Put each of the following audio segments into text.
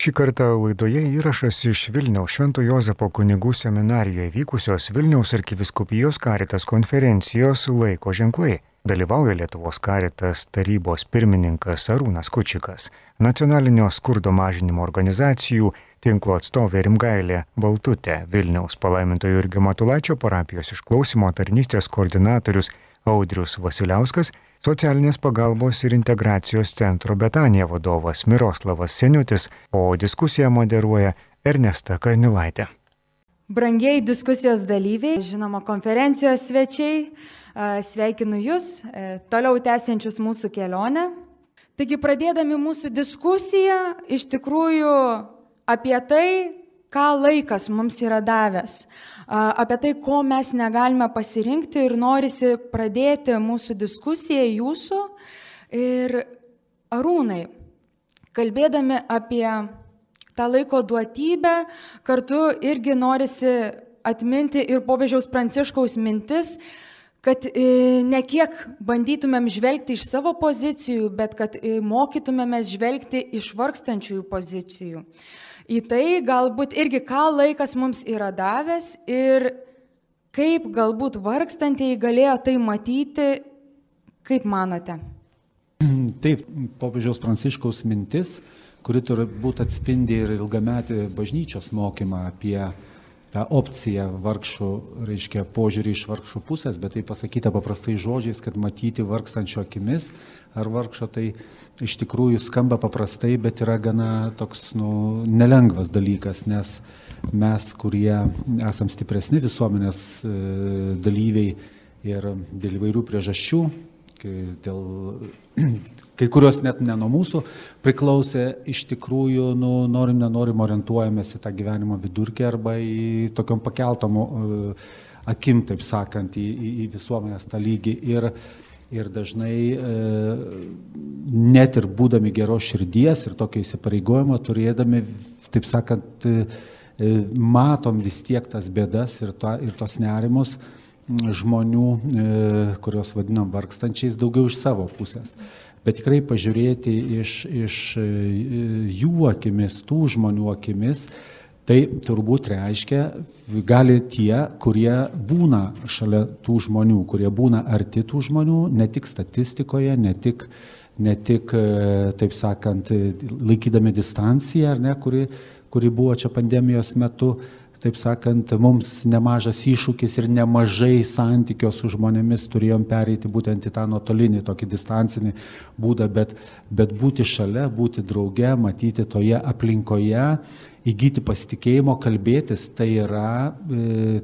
Šį kartą laidoje įrašas iš Vilniaus Švento Jozapo kunigų seminarijoje vykusios Vilniaus arkiviskupijos karitas konferencijos laiko ženklai. Dalyvauja Lietuvos karitas tarybos pirmininkas Arūnas Kučikas, nacionalinio skurdo mažinimo organizacijų tinklo atstovė Rimgailė Baltutė, Vilniaus palaimintojo Jurgio Matulaičio parapijos išklausimo tarnystės koordinatorius Audrius Vasiliauskas socialinės pagalbos ir integracijos centro Betanija vadovas Miroslavas Seniutis, o diskusiją moderuoja Ernesta Karnilaitė. Brangiai diskusijos dalyviai, žinoma, konferencijos svečiai, sveikinu Jūs, e, toliau tęsiančius mūsų kelionę. Taigi pradėdami mūsų diskusiją, iš tikrųjų apie tai, ką laikas mums yra davęs apie tai, ko mes negalime pasirinkti ir norisi pradėti mūsų diskusiją jūsų. Ir arūnai, kalbėdami apie tą laiko duotybę, kartu irgi norisi atminti ir popiežiaus pranciškaus mintis, kad e, ne kiek bandytumėm žvelgti iš savo pozicijų, bet kad e, mokytumėmės žvelgti iš vargstančiųjų pozicijų į tai galbūt irgi ką laikas mums yra davęs ir kaip galbūt vargstantieji galėjo tai matyti, kaip manote? Taip, popiežiaus pranciškaus mintis, kuri turbūt atspindi ir ilgametį bažnyčios mokymą apie tą opciją vargšų, reiškia požiūrį iš vargšų pusės, bet tai pasakyta paprastai žodžiais, kad matyti vargstančio akimis ar vargšo tai iš tikrųjų skamba paprastai, bet yra gana toks nu, nelengvas dalykas, nes mes, kurie esam stipresni visuomenės e, dalyviai ir dėl įvairių priežasčių, dėl kai kurios net ne nuo mūsų priklausė, iš tikrųjų, nu, norim, nenorim orientuojamės į tą gyvenimo vidurkį arba į tokiom pakeltom akim, taip sakant, į, į, į visuomenės tą lygį. Ir, ir dažnai uh, net ir būdami geros širdies ir tokio įsipareigojimo turėdami, taip sakant, uh, matom vis tiek tas bėdas ir, to, ir tos nerimus žmonių, kuriuos vadinam vargstančiais, daugiau iš savo pusės. Bet tikrai pažiūrėti iš, iš e, jų akimis, tų žmonių akimis, tai turbūt reiškia, gali tie, kurie būna šalia tų žmonių, kurie būna arti tų žmonių, ne tik statistikoje, ne tik, ne tik e, taip sakant, laikydami distanciją, ne, kuri, kuri buvo čia pandemijos metu, taip sakant, mums nemažas iššūkis ir nemažai santykio su žmonėmis turėjom pereiti būtent į tą nuotolinį, tokį distancinį būdą, bet, bet būti šalia, būti drauge, matyti toje aplinkoje, įgyti pasitikėjimo, kalbėtis, tai yra e,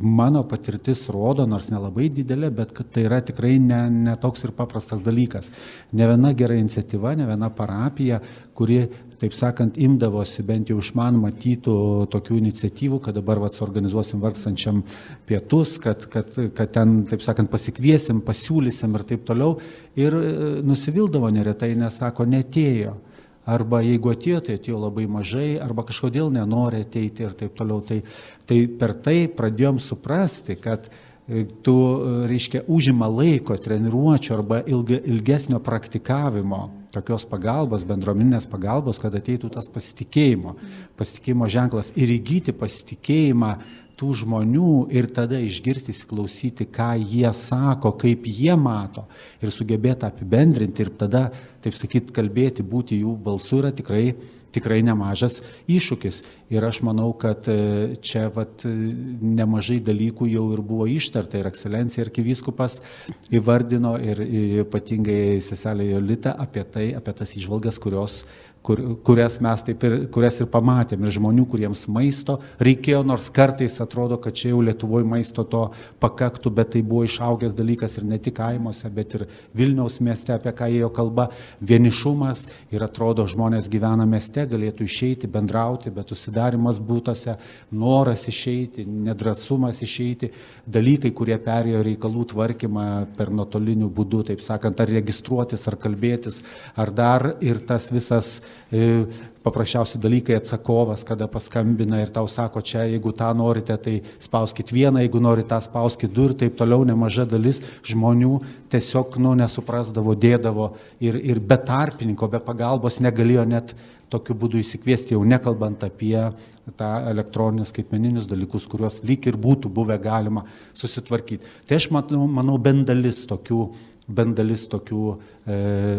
mano patirtis rodo, nors nelabai didelė, bet kad tai yra tikrai ne, ne toks ir paprastas dalykas. Ne viena gera iniciatyva, ne viena parapija, kuri, taip sakant, imdavosi bent jau iš man matytų tokių iniciatyvų, kad dabar vat suorganizuosim vargstančiam pietus, kad, kad, kad ten, taip sakant, pasikviesim, pasiūlysim ir taip toliau. Ir e, nusivildavo neretai, nes sako, netėjo arba jeigu atėjo, tai atėjo labai mažai, arba kažkodėl nenori ateiti ir taip toliau. Tai, tai per tai pradėjom suprasti, kad e, tu, e, reiškia, užima laiko treniruočio arba ilga, ilgesnio praktikavimo tokios pagalbos, bendruomeninės pagalbos, kad ateitų tas pasitikėjimo, pasitikėjimo ženklas ir įgyti pasitikėjimą tų žmonių ir tada išgirsti, įsiklausyti, ką jie sako, kaip jie mato ir sugebėti apibendrinti ir tada, taip sakyt, kalbėti, būti jų balsu yra tikrai, tikrai nemažas iššūkis. Ir aš manau, kad e, čia vat, nemažai dalykų jau ir buvo ištarta ir ekscelencija ir kivyskupas įvardino ir ypatingai seselė Jolita apie tai, apie tas išvalgas, kurios kur, kurias mes taip ir, kurias ir pamatėm, ir žmonių, kuriems maisto reikėjo, nors kartais atrodo, kad čia jau Lietuvoje maisto to pakaktų, bet tai buvo išaugęs dalykas ir ne tik kaimuose, bet ir Vilniaus mieste, apie ką ėjo kalba, vienišumas ir atrodo, žmonės gyvena mieste, galėtų išeiti, bendrauti, bet užsidarimas būtose, noras išeiti, nedrasumas išeiti, dalykai, kurie perėjo reikalų tvarkymą per nuotolinių būdų, taip sakant, ar registruotis, ar kalbėtis, ar dar ir tas visas paprasčiausi dalykai atsakovas, kada paskambina ir tau sako, čia jeigu tą norite, tai spauskit vieną, jeigu norite tą spauskit du ir taip toliau, nemaža dalis žmonių tiesiog, nu, nesuprasdavo, dėdavo ir, ir be tarpininko, be pagalbos negalėjo net tokiu būdu įsikviesti, jau nekalbant apie tą elektroninius skaitmeninius dalykus, kuriuos lyg ir būtų buvę galima susitvarkyti. Tai aš matau, manau, bent dalis tokių bent dalis tokių, e,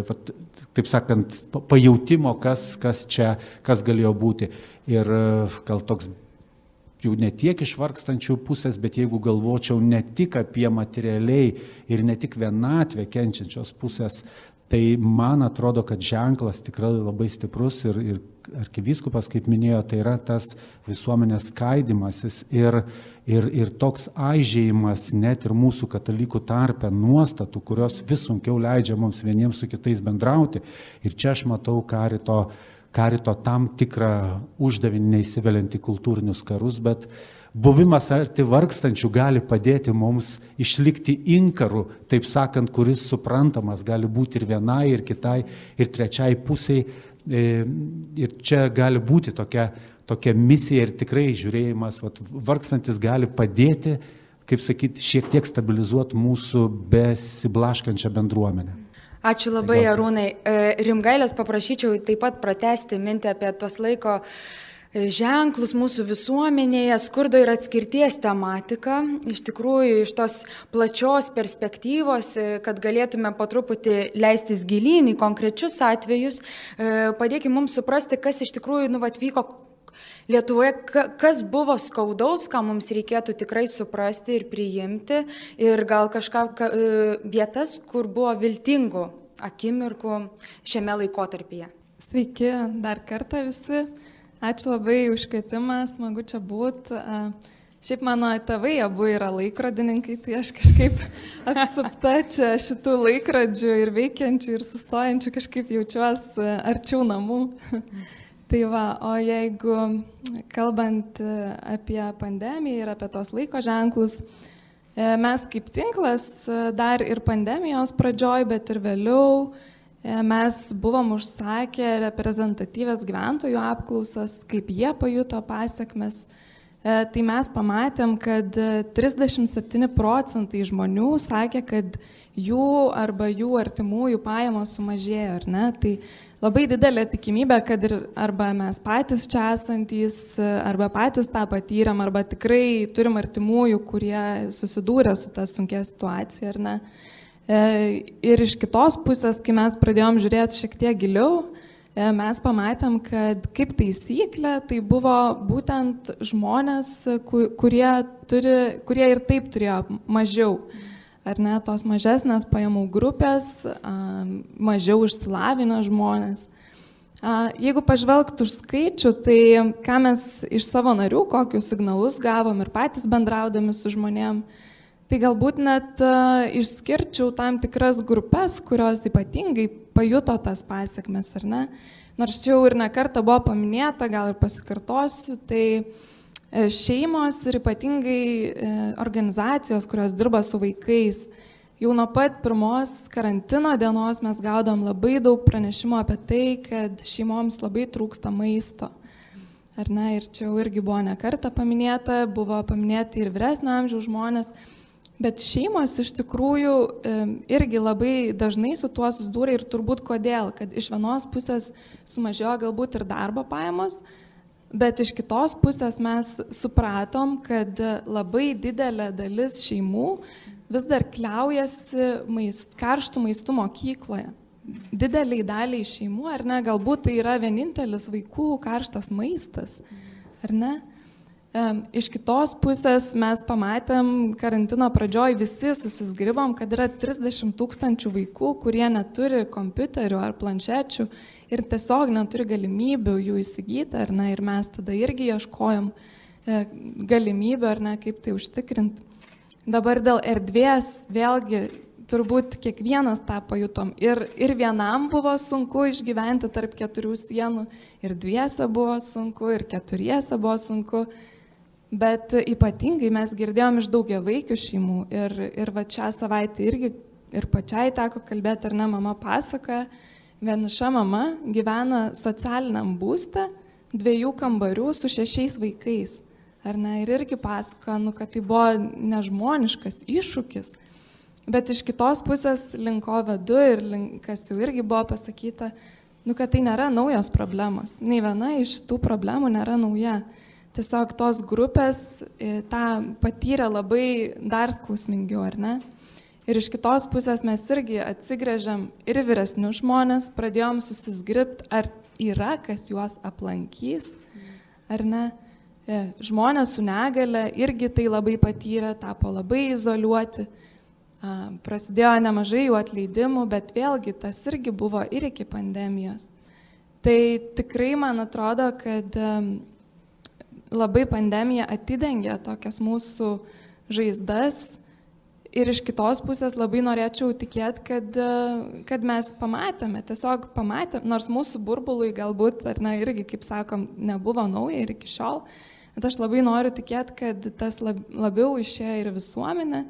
vat, taip sakant, pajautimo, kas, kas čia, kas galėjo būti. Ir e, gal toks jau ne tiek iš vargstančių pusės, bet jeigu galvočiau ne tik apie materialiai ir ne tik vienatvę kenčiančios pusės, tai man atrodo, kad ženklas tikrai labai stiprus ir, ir arkivyskupas, kaip minėjo, tai yra tas visuomenės skaidimasis ir, ir, ir toks aižėjimas net ir mūsų katalikų tarpe nuostatų, kurios vis sunkiau leidžia mums vieniems su kitais bendrauti. Ir čia aš matau karito karito tam tikrą uždavinį neįsiveliant į kultūrinius karus, bet buvimas arti vargstančių gali padėti mums išlikti inkaru, taip sakant, kuris suprantamas gali būti ir vienai, ir kitai, ir trečiai pusiai. E, ir čia gali būti tokia, tokia misija ir tikrai žiūrėjimas, vat, vargstantis gali padėti, kaip sakyti, šiek tiek stabilizuoti mūsų besiblaškančią bendruomenę. Ačiū labai, Arūnai. E, Rimgailės paprašyčiau taip pat pratesti mintį apie tos laiko e, ženklus mūsų visuomenėje, skurdo ir atskirties tematika. Iš tikrųjų, iš tos plačios perspektyvos, e, kad galėtume po truputį leistis gilyn į konkrečius atvejus, padėkime mums suprasti, kas iš tikrųjų nu, atvyko Lietuvoje, kas buvo skaudaus, ką mums reikėtų tikrai suprasti ir priimti, ir gal kažką ka, e, vietas, kur buvo viltingų akimirkų šiame laikotarpyje. Sveiki dar kartą visi. Ačiū labai už kvietimą, smagu čia būti. Šiaip mano tėvai abu yra laikrodininkai, tai aš kažkaip apsupta čia šitų laikrodžių ir veikiančių ir sustojančių kažkaip jaučiuosi arčiau namų. Tai va, o jeigu kalbant apie pandemiją ir apie tos laiko ženklus, e, mes kaip tinklas dar ir pandemijos pradžioj, bet ir vėliau mes buvom užsakę reprezentatyvės gyventojų apklausas, kaip jie pajuto pasiekmes. Tai mes pamatėm, kad 37 procentai žmonių sakė, kad jų arba jų artimųjų pajamos sumažėjo, ar ne? Tai labai didelė tikimybė, kad ir arba mes patys čia esantys, arba patys tą patyrėm, arba tikrai turim artimųjų, kurie susidūrė su tą sunkia situacija, ar ne. E, ir iš kitos pusės, kai mes pradėjom žiūrėti šiek tiek giliau, e, mes pamatėm, kad kaip taisyklė tai buvo būtent žmonės, kurie, turi, kurie ir taip turėjo mažiau. Ar ne, tos mažesnės pajamų grupės, mažiau išsilavinę žmonės. Jeigu pažvelgtų už skaičių, tai ką mes iš savo narių, kokius signalus gavom ir patys bendraudami su žmonėm, tai galbūt net išskirčiau tam tikras grupės, kurios ypatingai pajuto tas pasiekmes, ar ne? Nors čia jau ir nekarta buvo paminėta, gal ir pasikartosiu, tai E, šeimos ir ypatingai e, organizacijos, kurios dirba su vaikais. Jau nuo pat pirmos karantino dienos mes gaudom labai daug pranešimų apie tai, kad šeimoms labai trūksta maisto. Ar ne? Ir čia jau irgi buvo nekarta paminėta, buvo paminėti ir vyresnio amžiaus žmonės, bet šeimos iš tikrųjų irgi labai dažnai su tuo susidūrė ir turbūt kodėl, kad iš vienos pusės sumažėjo galbūt ir darbo pajamos, Bet iš kitos pusės mes supratom, kad labai didelė dalis šeimų vis dar kliaujasi maist, karštų maistų mokykloje. Dideliai daliai šeimų, ar ne, galbūt tai yra vienintelis vaikų karštas maistas, ar ne? Iš kitos pusės mes pamatėm karantino pradžioj visi susisgribom, kad yra 30 tūkstančių vaikų, kurie neturi kompiuterių ar planšečių ir tiesiog neturi galimybių jų įsigyti, ar ne, ir mes tada irgi ieškojom e, galimybių, ar ne, kaip tai užtikrinti. Dabar dėl erdvės, vėlgi, turbūt kiekvienas tą pajutom. Ir, ir vienam buvo sunku išgyventi tarp keturių sienų, ir dviese buvo sunku, ir keturiese buvo sunku. Bet ypatingai mes girdėjom iš daugia vaikių šeimų ir, ir va šią savaitę irgi ir pačiai teko kalbėti, ar ne, mama pasakoja, vieniša mama gyvena socialiniam būste dviejų kambarių su šešiais vaikais. Ar ne, ir irgi pasakoja, nu, kad tai buvo nežmoniškas iššūkis. Bet iš kitos pusės linko vedu ir link, kas jau irgi buvo pasakyta, nu, kad tai nėra naujos problemos. Nei viena iš tų problemų nėra nauja. Tiesiog tos grupės e, tą patyrė labai dar skausmingiau, ar ne? Ir iš kitos pusės mes irgi atsigrėžiam ir vyresnius žmonės, pradėjom susisgript, ar yra kas juos aplankys, ar ne. E, žmonės su negale irgi tai labai patyrė, tapo labai izoliuoti prasidėjo nemažai jų atleidimų, bet vėlgi tas irgi buvo ir iki pandemijos. Tai tikrai man atrodo, kad labai pandemija atidengė tokias mūsų žaizdas ir iš kitos pusės labai norėčiau tikėti, kad, kad mes pamatėme, tiesiog pamatėme, nors mūsų burbului galbūt, ar ne, irgi, kaip sakom, nebuvo nauja ir iki šiol, bet aš labai noriu tikėti, kad tas labiau išėjo ir visuomenė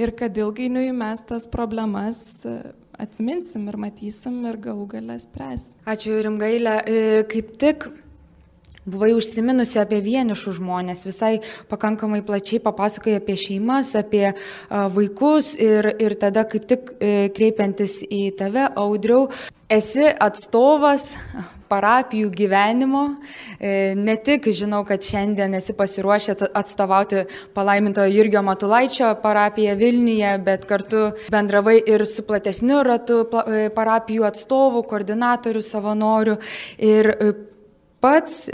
ir kad ilgainiui mes tas problemas e, atsiminsim ir matysim ir galų galę spręsim. Ačiū Rimgailė. E, kaip tik Buvai užsiminusi apie vienišus žmonės, visai pakankamai plačiai papasakojai apie šeimas, apie vaikus ir, ir tada kaip tik e, kreipiantis į tave, audriau, esi atstovas parapijų gyvenimo. E, ne tik žinau, kad šiandien esi pasiruošę atstovauti palaimintojo Jurgio Matulaičio parapiją Vilniuje, bet kartu bendravai ir su platesniu ratu e, parapijų atstovų, koordinatorių, savanorių. Ir pats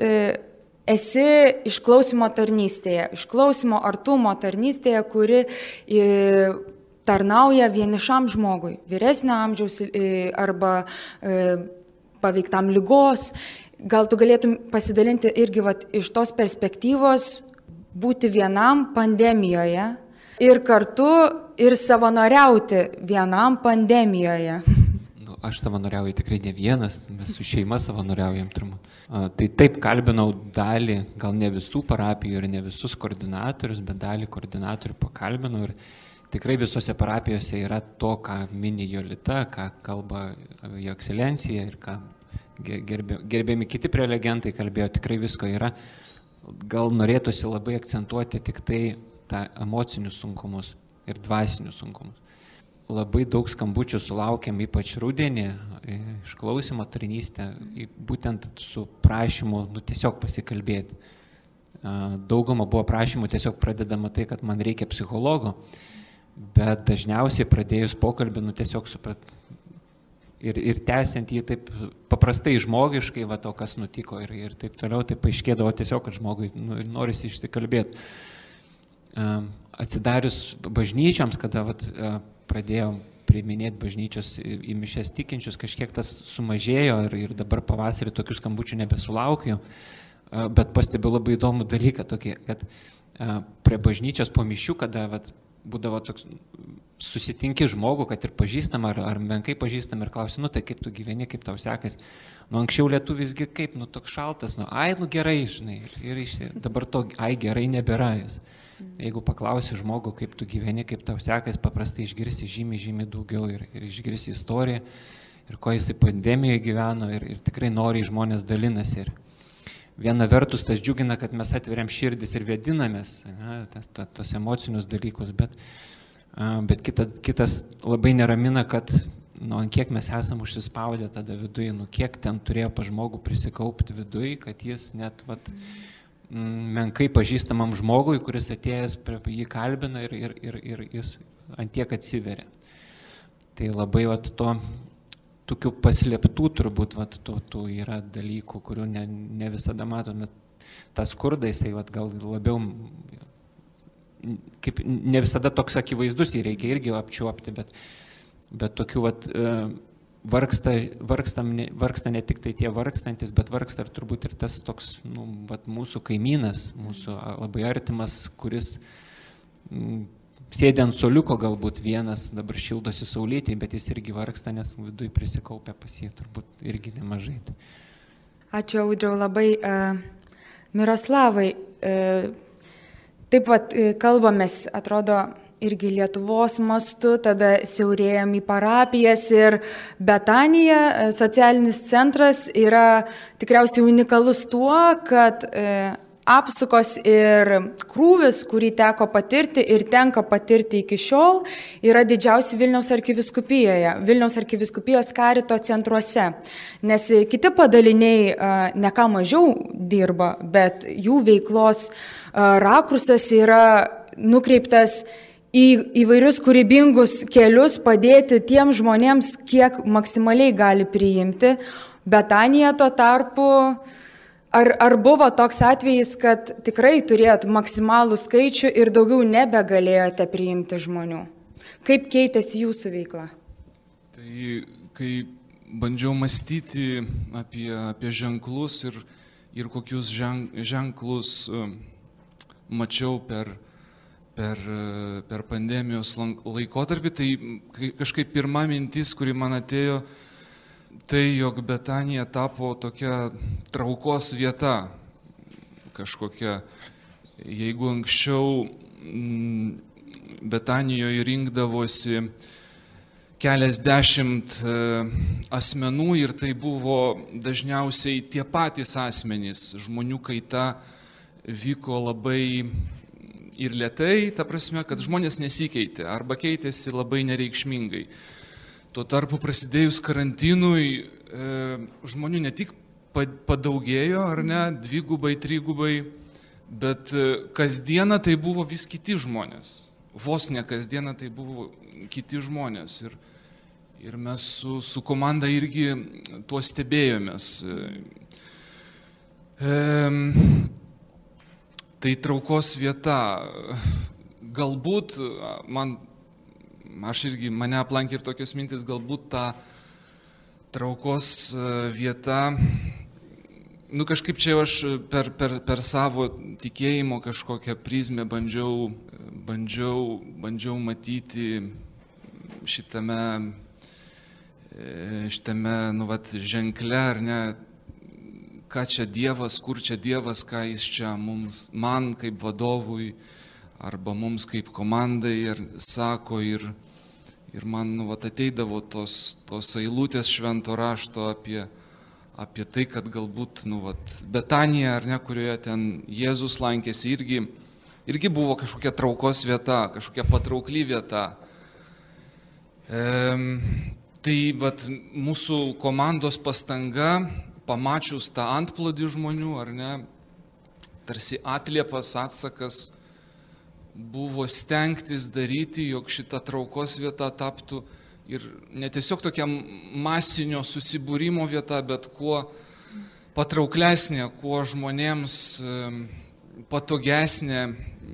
esi išklausimo tarnystėje, išklausimo artumo tarnystėje, kuri tarnauja vienišam žmogui, vyresnio amžiaus arba paveiktam lygos. Gal tu galėtum pasidalinti irgi vat, iš tos perspektyvos būti vienam pandemijoje ir kartu ir savanoriauti vienam pandemijoje. Aš savanoriauju tikrai ne vienas, mes su šeima savanoriaujam turbūt. Tai taip kalbinau dalį, gal ne visų parapijų ir ne visus koordinatorius, bet dalį koordinatorių pakalbinau ir tikrai visose parapijose yra to, ką mini Jolita, ką kalba jo ekscelencija ir ką gerbė, gerbėmi kiti prelegentai kalbėjo, tikrai visko yra. Gal norėtųsi labai akcentuoti tik tai tą emocinius sunkumus ir dvasinius sunkumus labai daug skambučių sulaukėm, ypač rudenį, išklausimo tarnystę, būtent su prašymu, nu, tiesiog pasikalbėti. Dauguma buvo prašymų tiesiog pradedama tai, kad man reikia psichologo, bet dažniausiai pradėjus pokalbį, nu, tiesiog suprat. Ir, ir tęsiant jį taip paprastai žmogiškai, va to, kas nutiko ir, ir taip toliau, tai paaiškėdavo tiesiog, kad žmogui nu, norisi išsikalbėti. Atsidarius bažnyčiams, kada vat, pradėjom priiminėti bažnyčios į mišęs tikinčius, kažkiek tas sumažėjo ir, ir dabar pavasarį tokių skambučių nebesulaukiu. Bet pastebiu labai įdomų dalyką, tokį, kad prie bažnyčios po mišių, kada vat, būdavo toks, susitinki žmogų, kad ir pažįstam ar, ar menkai pažįstam ir klausi, nu tai kaip tu gyveni, kaip tau sekasi. Nu anksčiau lietuvisgi kaip, nu toks šaltas, nu ai, nu gerai, žinai. Ir, ir dabar to ai gerai nebėra jis. Jeigu paklausi žmogų, kaip tu gyveni, kaip tau sekas, paprastai išgirsi žymiai, žymiai daugiau ir, ir išgirsi istoriją, ir ko jisai pandemijoje gyveno, ir, ir tikrai noriai žmonės dalinasi. Ir viena vertus tas džiugina, kad mes atveriam širdis ir vedinamės, ne, tas, ta, tos emocinius dalykus, bet, bet kita, kitas labai neramina, kad nu, kiek mes esam užsispaudę tada viduje, nu, kiek ten turėjo pa žmogų prisikaupti viduje, kad jis net, vat, mm menkai pažįstamam žmogui, kuris atėjęs jį kalbina ir, ir, ir, ir jis antiek atsiveria. Tai labai vat, to, tokių paslėptų turbūt vat, to, tų yra dalykų, kurių ne, ne visada matome. Tas skurda, jisai vat, gal labiau, kaip ne visada toks akivaizdus, jį reikia irgi apčiuopti, bet, bet tokių vat, vargsta, vargstam, vargsta ne tik tai tie vargstantis, bet vargsta ir turbūt ir tas toks nu, vat, mūsų kaimynas, mūsų labai artimas, kuris m, sėdė ant soliuko galbūt vienas, dabar šildosi saulytį, bet jis irgi vargsta, nes viduje prisikaupia pas jį turbūt irgi nemažai. Ačiū, Audriau, labai. Uh, Miroslavai, uh, taip pat uh, kalbamės, atrodo, irgi Lietuvos mastu, tada siaurėjom į parapijas ir Betanija, socialinis centras, yra tikriausiai unikalus tuo, kad e, apsukos ir krūvis, kurį teko patirti ir tenka patirti iki šiol, yra didžiausi Vilniaus arkiviskupijoje, Vilniaus arkiviskupijos karito centruose. Nes kiti padaliniai ne ką mažiau dirba, bet jų veiklos rakursas yra nukreiptas į įvairius kūrybingus kelius, padėti tiem žmonėms, kiek maksimaliai gali priimti. Betanija tuo tarpu, ar, ar buvo toks atvejis, kad tikrai turėjot maksimalų skaičių ir daugiau nebegalėjote priimti žmonių? Kaip keitėsi jūsų veikla? Tai kai bandžiau mąstyti apie, apie ženklus ir, ir kokius ženklus mačiau per, per, per pandemijos laikotarpį, tai kažkaip pirma mintis, kuri man atėjo, tai jog Betanija tapo tokia traukos vieta kažkokia. Jeigu anksčiau mm, Betanijoje rinkdavosi keliasdešimt e, asmenų ir tai buvo dažniausiai tie patys asmenys, žmonių kaita vyko labai ir lietai, ta prasme, kad žmonės nesikeitė arba keitėsi labai nereikšmingai. Tuo tarpu prasidėjus karantinui e, žmonių ne tik padaugėjo, ar ne, dvigubai, trigubai, bet e, kasdieną tai buvo vis kiti žmonės. Vos ne kasdieną tai buvo kiti žmonės. Ir, ir mes su, su komanda irgi tuo stebėjomės. E, Tai traukos vieta, galbūt man, aš irgi, mane aplankė ir tokios mintis, galbūt ta traukos e, vieta, nu kažkaip čia aš per, per, per savo tikėjimo kažkokią prizmę bandžiau, bandžiau, bandžiau matyti šitame, e, šitame, nu, vat, ženkle, ar ne, ką čia Dievas, kur čia Dievas, ką jis čia mums, man kaip vadovui, arba mums kaip komandai ir sako ir, ir man nu, vat, ateidavo tos, tos eilutės švento rašto apie, apie tai, kad galbūt nu, vat, Betanija, ar ne, kurioje ten Jėzus lankėsi, irgi, irgi buvo kažkokia traukos vieta, kažkokia patraukly vieta. E, tai vat, mūsų komandos pastanga pamačius tą antplodį žmonių, ar ne, tarsi atliepas atsakas buvo stengtis daryti, jog šita traukos vieta taptų ir ne tiesiog tokia masinio susibūrimo vieta, bet kuo patrauklesnė, kuo žmonėms patogesnė,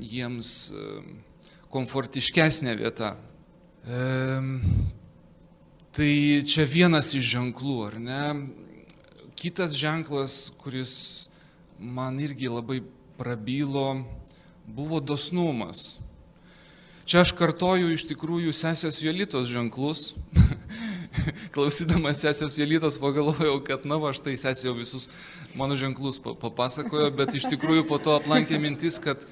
jiems komfortiškesnė vieta. Tai čia vienas iš ženklų, ar ne? Kitas ženklas, kuris man irgi labai prabylo, buvo dosnumas. Čia aš kartoju iš tikrųjų sesės Jolitos ženklus. Klausydamas sesės Jolitos pagalvojau, kad na va, štai sesė jau visus mano ženklus papasakojo, bet iš tikrųjų po to aplankė mintis, kad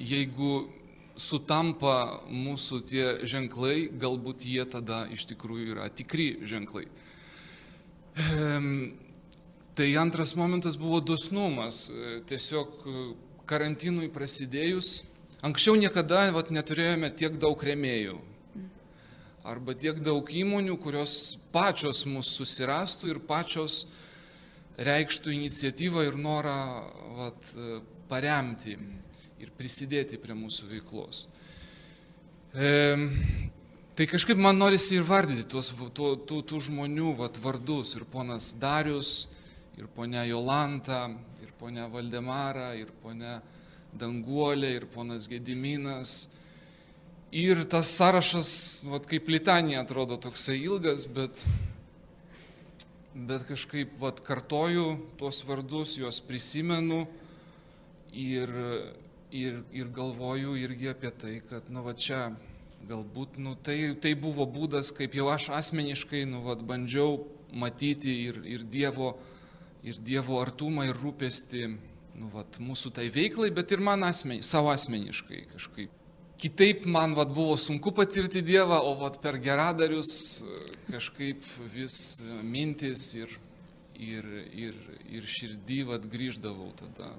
jeigu sutampa mūsų tie ženklai, galbūt jie tada iš tikrųjų yra tikri ženklai. Tai antras momentas buvo dosnumas. Tiesiog karantinui prasidėjus, anksčiau niekada vat, neturėjome tiek daug remėjų. Arba tiek daug įmonių, kurios pačios mus susirastų ir pačios reikštų iniciatyvą ir norą vat, paremti ir prisidėti prie mūsų veiklos. E, tai kažkaip man norisi ir vardyti tuos tų, tų, tų žmonių vat, vardus. Ir ponas Darius, ir ponia Jolanta, ponia Valdemara, ir ponia Danguolė, ir ponas Gediminas. Ir tas sąrašas, vat, kaip litanija atrodo toksai ilgas, bet, bet kažkaip vat, kartoju tuos vardus, juos prisimenu ir, ir, ir galvoju irgi apie tai, kad nu, va, čia galbūt nu, tai, tai buvo būdas, kaip jau aš asmeniškai nu, vat, bandžiau matyti ir, ir Dievo ir Dievo artumą ir rūpestį nu, vat, mūsų tai veiklai, bet ir man asmeni, savo asmeniškai kažkaip. Kitaip man vat, buvo sunku patirti Dievą, o vat, per geradarius e, kažkaip vis mintis ir, ir, ir, ir širdį vat, grįždavau tada.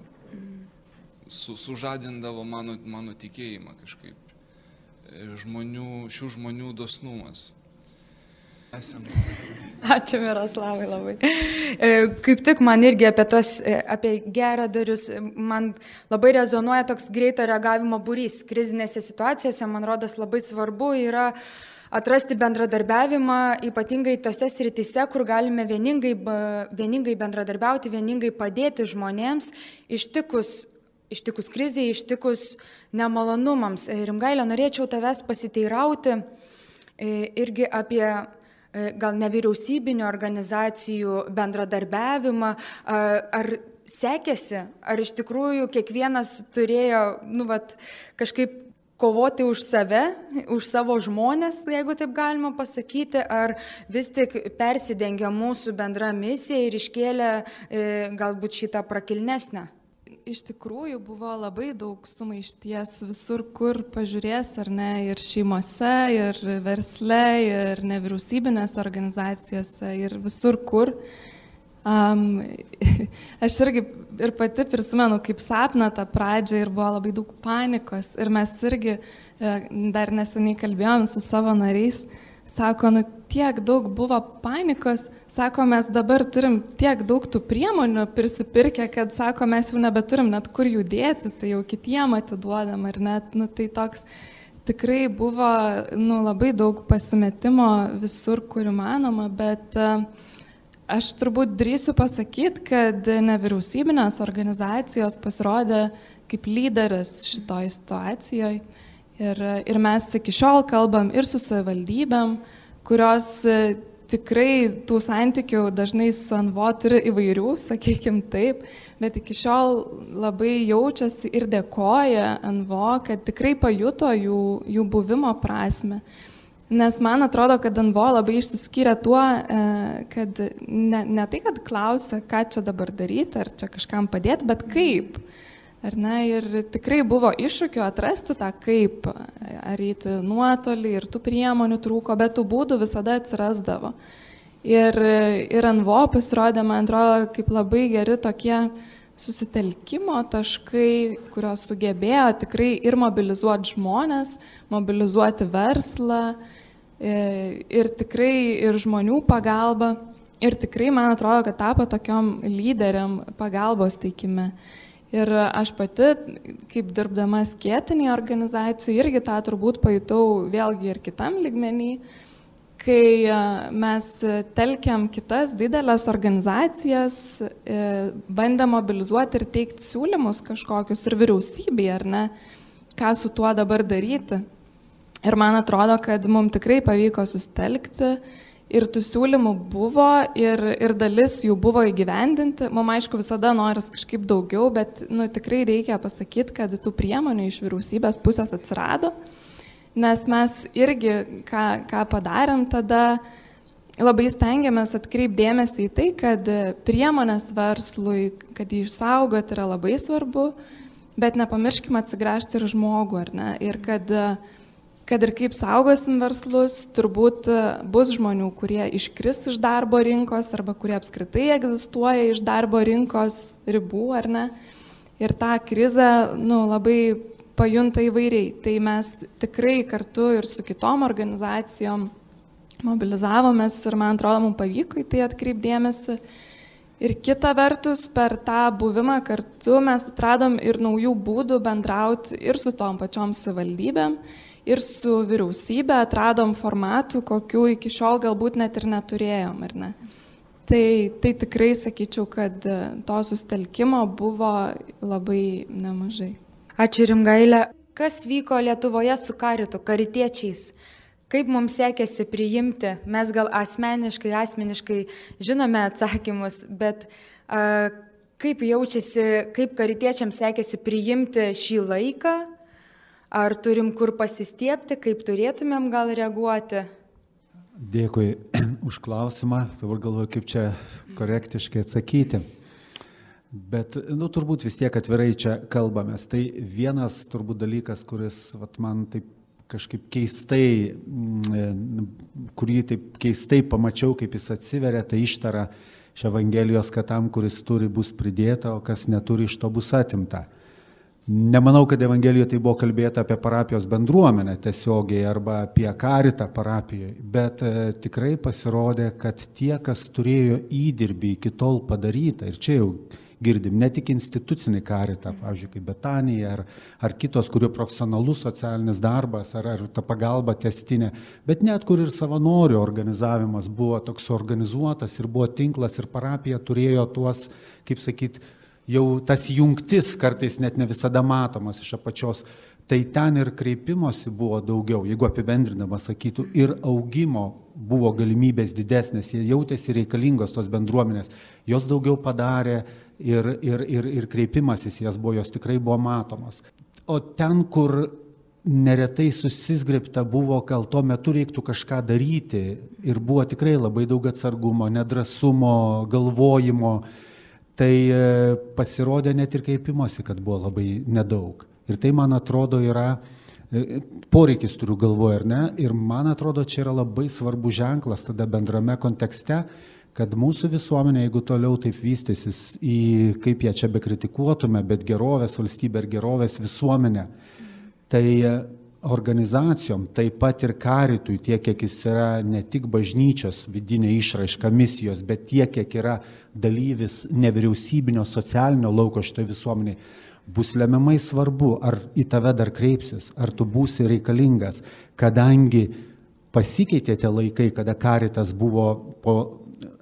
su, sužadindavo mano, mano tikėjimą kažkaip. E, žmonių, šių žmonių dosnumas. Esame. Ačiū Miroslavai labai. E, kaip tik man irgi apie, tos, e, apie geradarius, man labai rezonuoja toks greito reagavimo būrys. Krizinėse situacijose, man rodos, labai svarbu yra atrasti bendradarbiavimą, ypatingai tose sritise, kur galime vieningai, vieningai bendradarbiauti, vieningai padėti žmonėms ištikus ištikus kriziai, ištikus nemalonumams. Rimgailė, norėčiau tavęs pasiteirauti irgi apie E, gal nevyriausybinio organizacijų bendradarbiavimą, ar sekėsi, ar iš tikrųjų kiekvienas turėjo, nu, vat, kažkaip kovoti už save, už savo žmonės, jeigu taip galima pasakyti, ar vis tik persidengia mūsų bendra misija ir iškėlė e, galbūt šitą prakilnesnę? Iš tikrųjų buvo labai daug sumaišties visur, kur pažiūrės, ar ne, ir šeimose, ir versle, ir nevyriausybinėse organizacijose, ir visur, kur. Um, aš irgi ir pati prisimenu, kaip sapną tą pradžią ir buvo labai daug panikos. Ir mes irgi e, dar neseniai kalbėjom su savo nariais, uh, Sako, nu tiek daug buvo panikos, sako, mes dabar turim tiek daug tų priemonių prisipirkę, kad sako, mes jau nebeturim net kur jų dėti, tai jau kitiem atiduodam ar net, nu tai toks tikrai buvo nu, labai daug pasimetimo visur, kur įmanoma, bet uh, aš turbūt drįsiu pasakyti, kad nevyriausybinės organizacijos pasirodė kaip lyderis šitoj situacijoje Ir, ir mes iki šiol kalbam ir su savivaldybėm, kurios e, tikrai tų santykių dažnai su NVO turi įvairių, sakykime taip, bet iki šiol labai jaučiasi ir dėkoja NVO, kad tikrai pajuto jų, jų buvimo prasme. Nes man atrodo, kad NVO labai išsiskyrė tuo, e, kad ne, ne tai, kad klausia, ką čia dabar daryti, ar čia kažkam padėti, bet kaip. Mhm Ar ne? Ir tikrai buvo iššūkių atrasti tą kaip, ar eiti nuotolį ir tų priemonių trūko, bet tų būdų visada atsirasdavo. Ir, ir NVO pasirodė, man atrodo, kaip labai geri tokie susitelkimo taškai, kurios sugebėjo tikrai ir mobilizuoti žmonės, mobilizuoti verslą e, ir tikrai ir žmonių pagalba. Ir tikrai, man atrodo, kad tapo tokiom lyderiam pagalbos teikime. Ir aš pati, kaip dirbdama skėtinį organizacijų, irgi tą turbūt pajutau vėlgi ir kitam ligmenį, kai e, mes telkiam kitas didelės organizacijas, e, bandė mobilizuoti ir teikti siūlymus kažkokius ir vyriausybei, ar ne, ką su tuo dabar daryti. Ir man atrodo, kad mums tikrai pavyko sustelkti Ir tų siūlymų buvo ir, ir dalis jų buvo įgyvendinti. Mums aišku visada noris kažkaip daugiau, bet nu, tikrai reikia pasakyti, kad tų priemonių iš vyriausybės pusės atsirado. Nes mes irgi, ką, ką padarėm tada, labai stengiamės atkreipdėmėsi į tai, kad priemonės verslui, kad jį išsaugoti yra labai svarbu, bet nepamirškime atsigręžti ir žmogų, ar ne? Ir kad uh, kad ir kaip saugosim verslus, turbūt e, bus žmonių, kurie iškris iš darbo rinkos arba kurie apskritai egzistuoja iš darbo rinkos ribų, ar ne. Ir tą krizę nu, labai pajunta įvairiai. Tai mes tikrai kartu ir su kitom organizacijom mobilizavomės ir man atrodo, mums pavyko į tai atkreipdėmėsi. Ir kita vertus, per tą buvimą kartu mes atradom ir naujų būdų bendrauti ir su tom pačiom savivaldybėm ir su vyriausybė atradom formatų, kokių iki šiol galbūt net ir neturėjom, ar ne? Tai, tai tikrai sakyčiau, kad e, to sustelkimo buvo labai nemažai. Ačiū Rimgailė. Kas vyko Lietuvoje su karitu, karitiečiais? Kaip mums sekėsi priimti? Mes gal asmeniškai, asmeniškai žinome atsakymus, bet a, kaip jaučiasi, kaip karitiečiams sekėsi priimti šį laiką, Ar turim kur pasistiepti, kaip turėtumėm gal reaguoti? Dėkui už klausimą, dabar galvoju, kaip čia korektiškai atsakyti. Bet, nu, turbūt vis tiek atvirai čia kalbamės. Tai vienas turbūt dalykas, kuris vat, man taip kažkaip keistai, mm, kurį taip keistai pamačiau, kaip jis atsiveria, tai ištara iš Evangelijos, kad tam, kuris turi, bus pridėta, o kas neturi, iš to bus atimta. Nemanau, kad Evangelijoje tai buvo kalbėta apie parapijos bendruomenę tiesiogiai arba apie karitą parapijoje, bet e, tikrai pasirodė, kad tie, kas turėjo įdirbį iki tol padarytą, ir čia jau girdim, ne tik institucinį karitą, pavyzdžiui, kaip Betanija ar, ar kitos, kurių profesionalus socialinis darbas ar, ar ta pagalba testinė, bet net kur ir savanorių organizavimas buvo toks organizuotas ir buvo tinklas ir parapija turėjo tuos, kaip sakyt, jau tas jungtis kartais net ne visada matomas iš apačios. Tai ten ir kreipimosi buvo daugiau, jeigu apibendrinama sakytų, ir augimo buvo galimybės didesnės, jie jautėsi reikalingos tos bendruomenės, jos daugiau padarė, ir, ir, ir, ir kreipimasis jas buvo, jos tikrai buvo matomos. O ten, kur neretai susisgripta buvo, gal tuo metu reiktų kažką daryti ir buvo tikrai labai daug atsargumo, nedrasumo, galvojimo, tai e, pasirodė net ir kreipimosi, kad buvo labai nedaug. Ir tai, man atrodo, yra e, poreikis turiu galvoje, ar ne? Ir man atrodo, čia yra labai svarbu ženklas tada bendrame kontekste, kad mūsų visuomenė, jeigu toliau taip vystysis į, kaip ją čia bekritikuotume, bet gerovės valstybė ir gerovės visuomenė, tai organizacijom, taip pat ir karitui, tiek kiek jis yra ne tik bažnyčios vidinė išraiška misijos, bet tiek kiek yra dalyvis nevyriausybinio socialinio lauko šitoje visuomenėje, bus lemiamai svarbu, ar į tave dar kreipsis, ar tu būsi reikalingas, kadangi pasikeitė tie laikai, kada karitas buvo po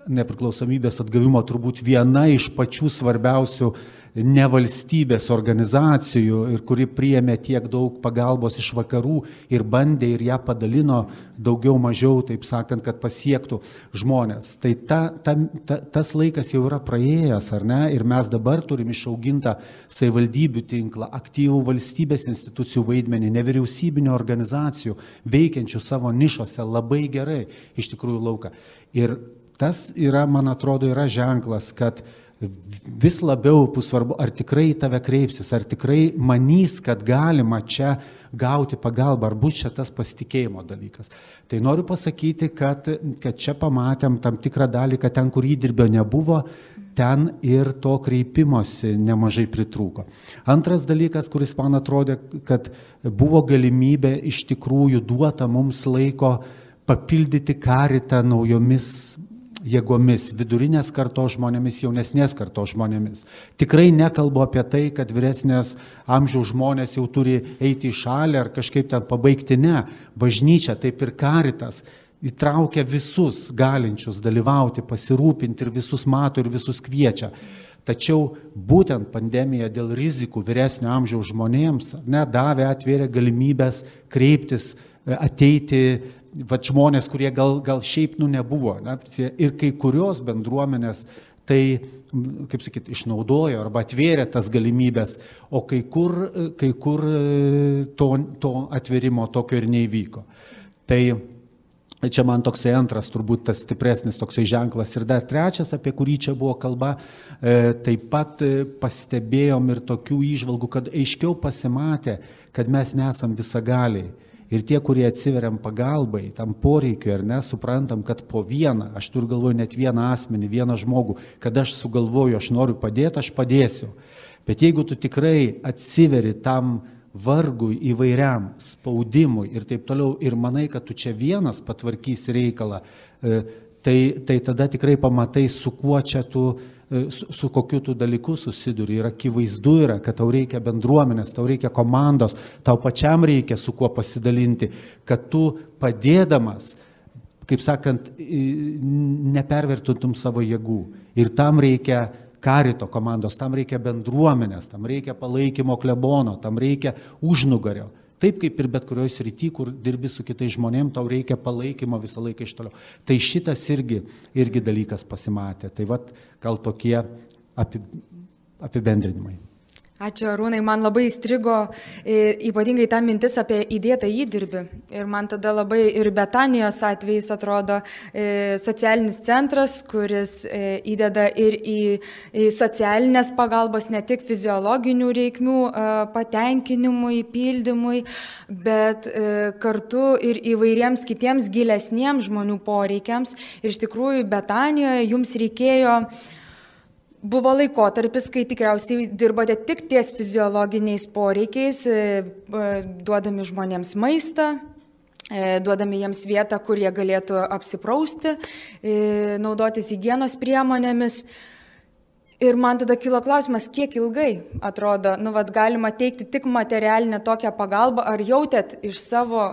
nepriklausomybės atgavimo turbūt viena iš pačių svarbiausių nevalstybės organizacijų ir kuri priėmė tiek daug pagalbos iš vakarų ir bandė ir ją padalino daugiau mažiau, taip sakant, kad pasiektų žmonės. Tai ta, ta, ta, tas laikas jau yra praėjęs, ar ne? Ir mes dabar turim išaugintą savivaldybių tinklą, aktyvų valstybės institucijų vaidmenį, nevyriausybinio organizacijų, veikiančių savo nišose labai gerai iš tikrųjų lauką. Ir Tas yra, man atrodo, yra ženklas, kad vis labiau bus svarbu, ar tikrai tave kreipsis, ar tikrai manys, kad galima čia gauti pagalbą, ar bus čia tas pasitikėjimo dalykas. Tai noriu pasakyti, kad, kad čia pamatėm tam tikrą dalį, kad ten, kur įdirbio nebuvo, ten ir to kreipimosi nemažai pritrūko. Antras dalykas, kuris man atrodė, kad buvo galimybė iš tikrųjų duota mums laiko papildyti karitą naujomis jėgomis, vidurinės kartos žmonėmis, jaunesnės kartos žmonėmis. Tikrai nekalbu apie tai, kad vyresnės amžiaus žmonės jau turi eiti į šalį ar kažkaip ten pabaigti, ne. Bažnyčia, taip ir karitas, įtraukia visus galinčius dalyvauti, pasirūpinti ir visus mato ir visus kviečia. Tačiau būtent pandemija dėl rizikų vyresnio amžiaus žmonėms nedavė, atvėrė galimybės kreiptis, ateiti va, žmonės, kurie gal, gal šiaip nu nebuvo. Ne? Ir kai kurios bendruomenės tai, kaip sakyt, išnaudojo arba atvėrė tas galimybės, o kai kur, kai kur e, to, to atvėrimo tokio ir neįvyko. Tai Čia man toksai antras, turbūt tas stipresnis toksai ženklas. Ir dar trečias, apie kurį čia buvo kalba, e, taip pat e, pastebėjom ir tokių išvalgų, kad aiškiau pasimatė, kad mes nesam visagaliai Ir tie, kurie atsiveriam pagalbai, tam poreikiu ar nesuprantam, kad po vieną, aš turiu galvoje net vieną asmenį, vieną žmogų, kad aš sugalvoju, aš noriu padėti, aš padėsiu. Bet jeigu tu tikrai atsiveri tam vargui įvairiam spaudimui ir taip toliau ir manai, kad tu čia vienas patvarkysi reikalą, e, tai, tai tada tikrai pamatai, su kuo čia tu E, su, su kokiu tu dalyku susiduri. Ir akivaizdu yra, kad tau reikia bendruomenės, tau reikia komandos, tau pačiam reikia su kuo pasidalinti, kad tu padėdamas, kaip sakant, nepervertintum savo jėgų. Ir tam reikia karito komandos, tam reikia bendruomenės, tam reikia palaikymo klebono, tam reikia užnugario. Taip kaip ir bet kurioje srityje, kur dirbi su kitais žmonėmis, tau reikia palaikymo visą laiką iš toliau. Tai šitas irgi, irgi dalykas pasimatė. Tai vad gal tokie apibendrinimai. Ačiū Arūnai, man labai įstrigo e, ypatingai ta mintis apie įdėtą įdirbį. Ir man tada labai ir Betanijos atvejais atrodo e, socialinis centras, kuris e, įdeda ir į, į socialinės pagalbos, ne tik fiziologinių reikmių patenkinimui, pildymui, bet kartu ir įvairiems kitiems gilesniems žmonių poreikiams. Ir iš tikrųjų Betanijoje jums reikėjo buvo laikotarpis, kai tikriausiai dirbote tik ties fiziologiniais poreikiais, duodami žmonėms maistą, duodami jiems vietą, kur jie galėtų apsiprausti, naudotis hygienos priemonėmis. Ir man tada kilo klausimas, kiek ilgai atrodo, nu, vad galima teikti tik materialinę tokią pagalbą, ar jautėt iš savo,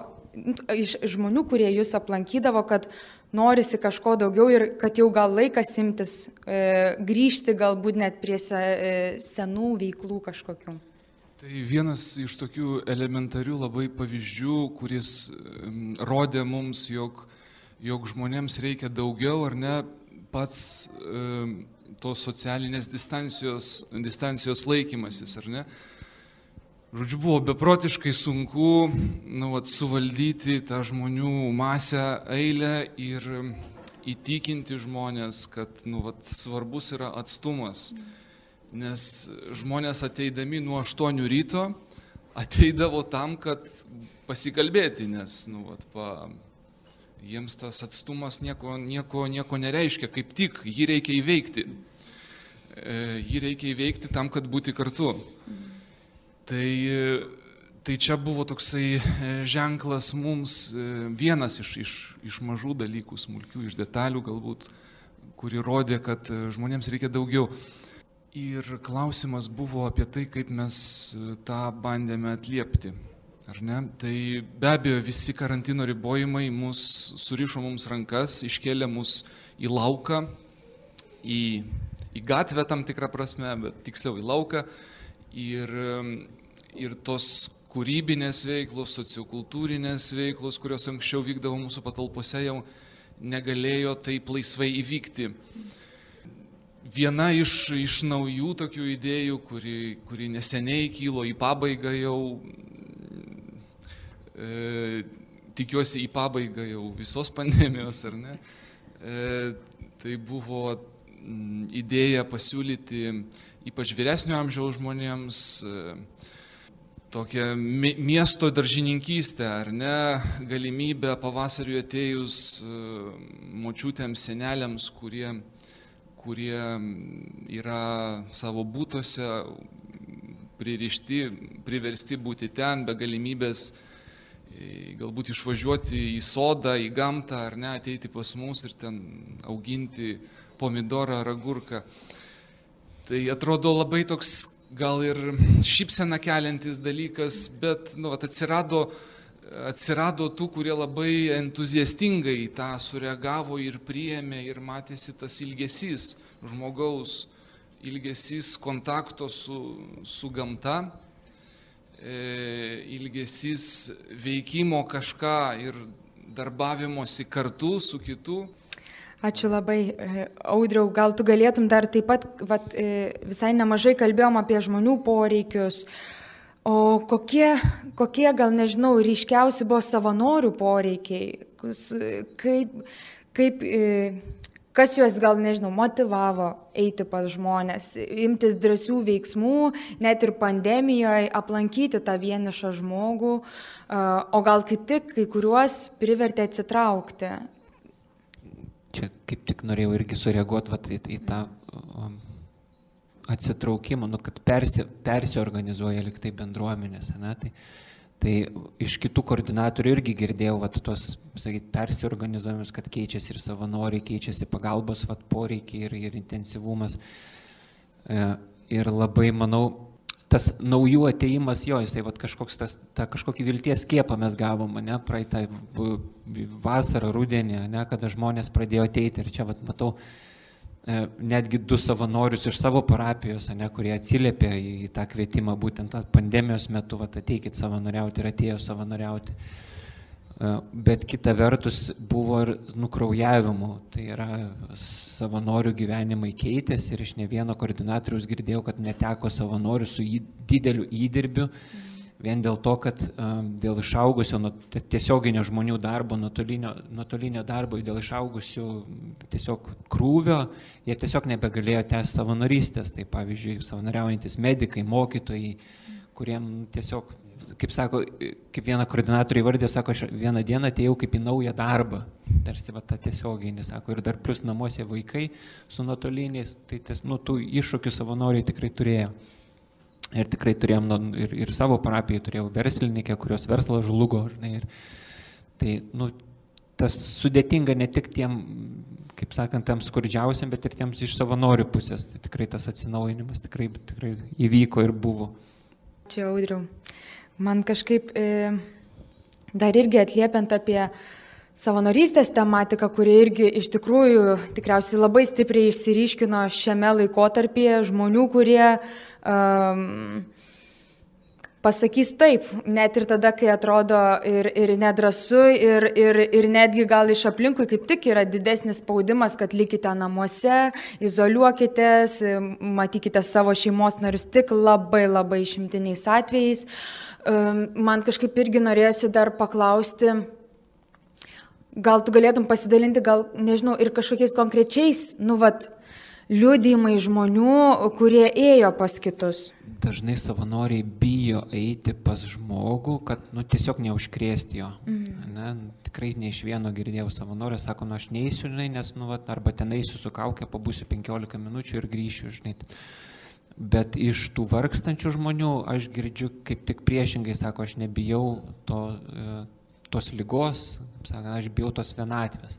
iš žmonių, kurie jūs aplankydavo, kad norisi kažko daugiau ir kad jau gal laikas imtis e, grįžti galbūt net prie se, e, senų veiklų kažkokių. Tai vienas iš tokių elementarių labai pavyzdžių, kuris e, rodė mums, jog, jog žmonėms reikia daugiau ar ne pats e, tos socialinės distancijos, distancijos laikymasis, ar ne? Žodžiu, buvo beprotiškai sunku nu, vat, suvaldyti tą žmonių masę eilę ir įtikinti žmonės, kad nu, vat, svarbus yra atstumas. Nes žmonės ateidami nuo 8 ryto ateidavo tam, kad pasikalbėti, nes nu, vat, pa, jiems tas atstumas nieko, nieko, nieko nereiškia, kaip tik jį reikia įveikti. E, jį reikia įveikti tam, kad būti kartu. Tai, tai čia buvo toksai e, ženklas mums, e, vienas iš, iš, iš mažų dalykų, smulkių, iš detalių galbūt, kuri rodė, kad žmonėms reikia daugiau. Ir klausimas buvo apie tai, kaip mes tą bandėme atliepti. Ar ne? Tai be abejo visi karantino ribojimai mus surišo mums rankas, iškėlė mus į lauką, į, į gatvę tam tikrą prasme, bet tiksliau į lauką. Ir, ir tos kūrybinės veiklos, sociokultūrinės veiklos, kurios anksčiau vykdavo mūsų patalpose, jau negalėjo taip laisvai įvykti. Viena iš, iš naujų tokių idėjų, kuri, kuri neseniai kylo į pabaigą jau e, tikiuosi į pabaigą jau visos pandemijos, ar ne, e, tai buvo idėja pasiūlyti ypač vyresnio amžiaus žmonėms e, tokią miesto daržininkystę, ar ne, galimybę pavasariu atėjus e, močiutėms, seneliams, kurie, kurie yra savo būtose pririšti, priversti būti ten be galimybės galbūt išvažiuoti į sodą, į gamtą ar ne, ateiti pas mus ir ten auginti pomidorą ar agurką. Tai atrodo labai toks gal ir šypsena keliantis dalykas, bet nu, atsirado, atsirado tų, kurie labai entuziastingai tą sureagavo ir priėmė ir matėsi tas ilgesys žmogaus, ilgesys kontakto su, su gamta E, ilgesys veikimo kažką ir darbavimosi kartu su kitu. Ačiū labai, e, Audriau. Gal tu galėtum dar taip pat, vat, e, visai nemažai kalbėjom apie žmonių poreikius. O kokie, kokie gal nežinau, ryškiausi buvo savanorių poreikiai? Kaip, kaip kas juos gal, nežinau, motivavo eiti pas žmonės, imtis drąsių veiksmų, net ir pandemijoje aplankyti tą vienišą žmogų, o gal kaip tik kai kuriuos privertė atsitraukti. Čia kaip tik norėjau irgi sureaguoti vat, į, į tą um, atsitraukimą, nu, kad persi, persiorganizuoja liktai bendruomenės. Ne? Tai, Tai iš kitų koordinatorių irgi girdėjau, vat, tos, sakyt, persiorganizavimus, kad keičiasi ir savanoriai, keičiasi pagalbos vat, poreikiai ir, ir intensyvumas. E, ir labai, manau, tas naujų ateimas, jo, jisai vat, kažkoks tas, tą kažkokį vilties skiepą mes gavom, ne, praeitą vasarą, rudenį, ne, kada žmonės pradėjo ateiti ir čia, vat, matau, E, netgi du savanorius iš savo parapijos, ne, kurie atsiliepė į tą kvietimą būtent pandemijos metu, va, ateikit savanoriauti ir atėjo savanoriauti. E, bet kita vertus buvo ir nukraujavimų, tai yra savanorių gyvenimai keitėsi ir iš ne vieno koordinatoriaus girdėjau, kad neteko savanorių su dideliu įdirbiu. Vien dėl to, kad dėl išaugusio tiesioginio žmonių darbo, nuotolinio, nuotolinio darbo, dėl išaugusių tiesiog krūvio, jie tiesiog nebegalėjo tęsti savanorystės. Tai pavyzdžiui, savanoriaujantis medikai, mokytojai, kuriem tiesiog kaip sako, kaip viena koordinatorė įvardė, sako, aš vieną dieną atėjau kaip į naują darbą. Tarsi va tą tiesioginį, sako, ir dar plus namuose vaikai su nuotoliniais, tai ties, nu, tų iššūkių savanoriai tikrai turėjo. Ir tikrai turėjom, nu, ir, ir savo parapijai turėjau verslininkę, kurios verslas žlugo, žinai. Ir, tai, nu, tas sudėtinga ne tik tiem, kaip sakant, tam skurdžiausiam, bet ir tiems iš savanorių pusės. Tai tikrai tas atsinaujinimas tikrai, tikrai įvyko ir buvo. Čia audriau. Man kažkaip e, dar irgi atliepiant apie savanorystės tematiką, kuri irgi iš tikrųjų tikriausiai labai stipriai išsiryškino šiame laikotarpyje žmonių, kurie um, pasakys taip, net ir tada, kai atrodo ir, ir nedrasu, ir, ir, ir netgi gal iš aplinkui kaip tik yra didesnis spaudimas, kad likite namuose, izoliuokitės, matykite savo šeimos narius tik labai labai išimtiniais atvejais. Man kažkaip irgi norėjusi dar paklausti, gal tu galėtum pasidalinti, gal, nežinau, ir kažkokiais konkrečiais, nu, vat, liūdėjimai žmonių, kurie ėjo pas kitus. Dažnai savanoriai bijo eiti pas žmogų, kad nu, tiesiog neužkrėsti jo. Mhm. Ne, tikrai ne iš vieno girdėjau savanorio, sako, nu aš neįsiu, žinai, nes, nu, vat, arba ten eisiu su kaukė, pabūsiu 15 minučių ir grįšiu, žinai. Bet iš tų vargstančių žmonių aš girdžiu kaip tik priešingai, sako, aš nebijau to, e, tos lygos, sako, aš bijau tos vienatvės.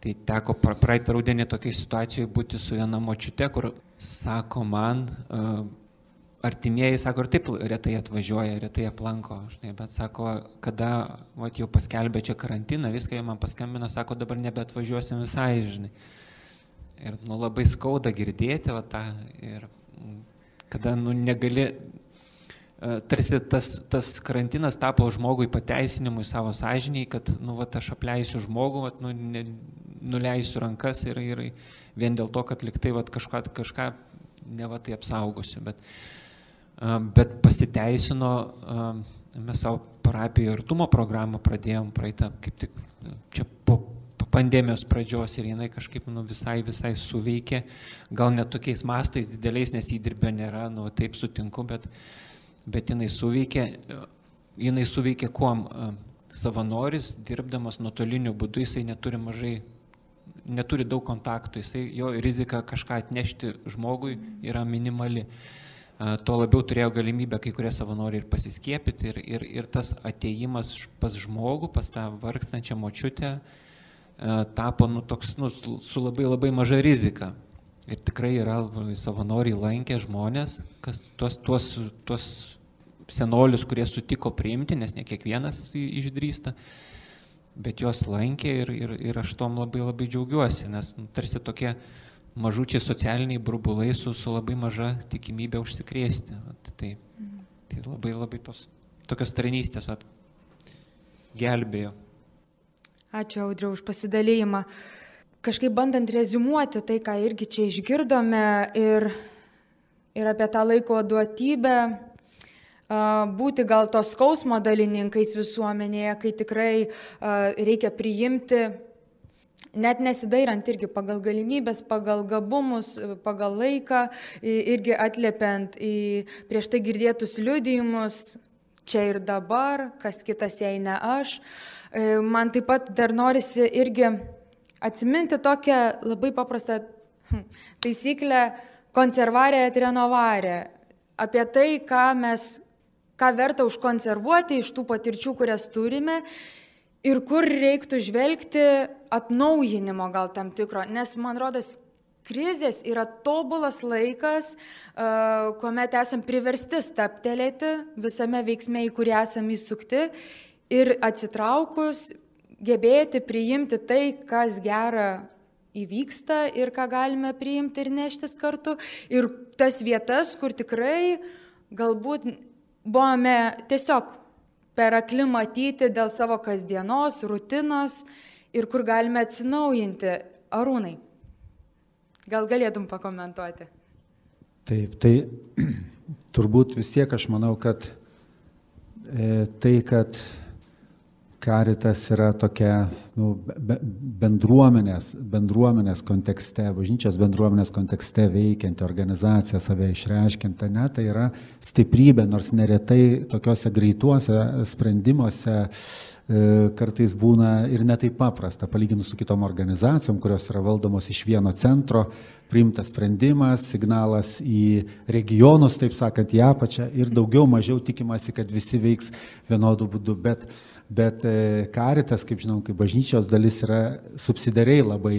Tai teko praeitą rudenį tokiai situacijoje būti su viena močiute, kur sako man, uh, artimieji, sako, ir taip retai atvažiuoja, retai aplanko, žinai, bet sako, kada vat, jau paskelbė čia karantiną, viską jie man paskambino, sako, dabar nebeatvažiuosim visai, žinai. Ir nu, labai skauda girdėti va, tą ir kada nu, negali, e, tarsi tas, tas karantinas tapo žmogui pateisinimui savo sąžiniai, kad nu, vat, aš apleisiu žmogų, vat, nu, ne, nuleisiu rankas ir, ir vien dėl to, kad liktai vat, kažką, kažką ne va tai apsaugosiu. Bet, e, bet pasiteisino, mes savo parapijoje artumo programą pradėjom praeitą, kaip tik čia po pandemijos pradžios ir jinai kažkaip nu, visai, visai suveikė, gal net tokiais mastais dideliais, nes įdirbė nėra, nu taip sutinku, bet, bet jinai suveikė, jinai suveikė kuom savanoris, dirbdamas nuotoliniu būdu, jisai neturi mažai, neturi daug kontaktų, jisai, jo rizika kažką atnešti žmogui yra minimali. Tuo labiau turėjo galimybę kai kurie savanoriai ir pasiskiepyti ir, ir, ir tas ateimas pas žmogų, pas tą vargstančią močiutę, uh, tapo nu, toks nu, su labai labai maža rizika. Ir tikrai yra savanoriai lankė žmonės, kas, tuos, tuos, tuos senolius, kurie sutiko priimti, nes ne kiekvienas išdrįsta, bet juos lankė ir, ir, ir aš tom labai labai džiaugiuosi, nes nu, tarsi tokie mažučiai socialiniai burbulai su, su labai maža tikimybė užsikrėsti. Tai, tai labai labai tos tokios tarnystės vat, gelbėjo. Ačiū Audriu už pasidalėjimą. Kažkaip bandant rezumuoti tai, ką irgi čia išgirdome ir, ir apie tą laiko duotybę, būti gal tos skausmo dalininkais visuomenėje, kai tikrai reikia priimti, net nesidairant irgi pagal galimybės, pagal gabumus, pagal laiką, irgi atliepiant į prieš tai girdėtus liudijimus, čia ir dabar, kas kitas jei ne aš. E, man taip pat dar norisi irgi atsiminti tokią labai paprastą hm, taisyklę konservarė et renovarė. Apie tai, ką mes, ką verta užkonservuoti iš tų patirčių, kurias turime ir kur reiktų žvelgti atnaujinimo gal tam tikro. Nes man rodas, krizės yra tobulas laikas, e, kuomet esam priversti staptelėti visame veiksme, į kurį esame įsukti ir atsitraukus gebėti priimti tai, kas gera įvyksta ir ką galime priimti ir neštis kartu. Ir tas vietas, kur tikrai galbūt buvome tiesiog per akli matyti dėl savo kasdienos, rutinos ir kur galime atsinaujinti. Arūnai, gal galėtum pakomentuoti? Taip, tai turbūt vis tiek aš manau, kad e, tai, kad Karitas yra tokia nu, be, bendruomenės, bendruomenės kontekste, bažnyčios bendruomenės kontekste veikianti organizacija, save išreiškinta, ne, tai yra stiprybė, nors neretai tokiuose greituose sprendimuose E, kartais būna ir netaip paprasta, palyginus su kitom organizacijom, kurios yra valdomos iš vieno centro, priimtas sprendimas, signalas į regionus, taip sakant, į apačią ir daugiau mažiau tikimasi, kad visi veiks vienodų būdų. Bet bet karitas, kaip žinom, kaip bažnyčios dalis yra subsidiariai labai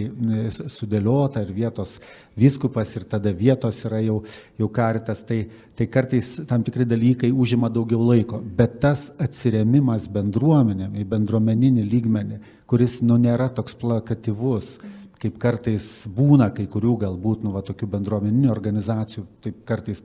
sudėliota ir vietos viskupas ir tada vietos yra jau, jau karitas, tai, tai kartais tam tikri dalykai užima daugiau laiko, bet tas atsiremimas bendruomenėm, į bendruomeninį lygmenį, kuris nu nėra toks plakatyvus, kaip kartais būna kai kurių galbūt, nu, va, tokių bendruomeninių organizacijų, taip kartais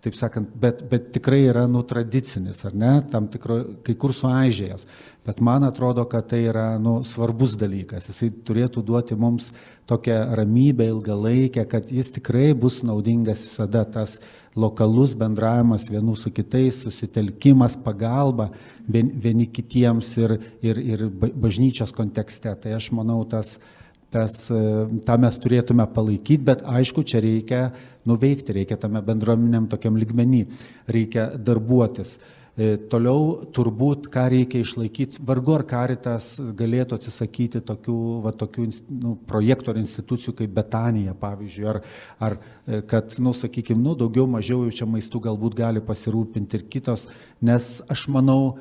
taip sakant, bet, bet tikrai yra nu tradicinis, ar ne, tam tikro, kai kur suaižėjęs. Bet man atrodo, kad tai yra nu, svarbus dalykas. Jisai turėtų duoti mums tokią ramybę ilgalaikę, kad jis tikrai bus naudingas visada tas lokalus bendravimas vienų su kitais, susitelkimas, pagalba vieni kitiems ir, ir, ir bažnyčios kontekste. Tai aš manau, tas tas, e, tą mes turėtume palaikyti, bet aišku, čia reikia nuveikti, reikia tame bendruomeniam tokiam ligmenį, reikia darbuotis. E, toliau turbūt, ką reikia išlaikyti, vargu ar karitas galėtų atsisakyti tokių, va, tokių nu, projektų ar institucijų kaip Betanija, pavyzdžiui, ar, ar e, kad, nu, sakykime, nu, daugiau mažiau jau čia maistų galbūt gali pasirūpinti ir kitos, nes aš manau,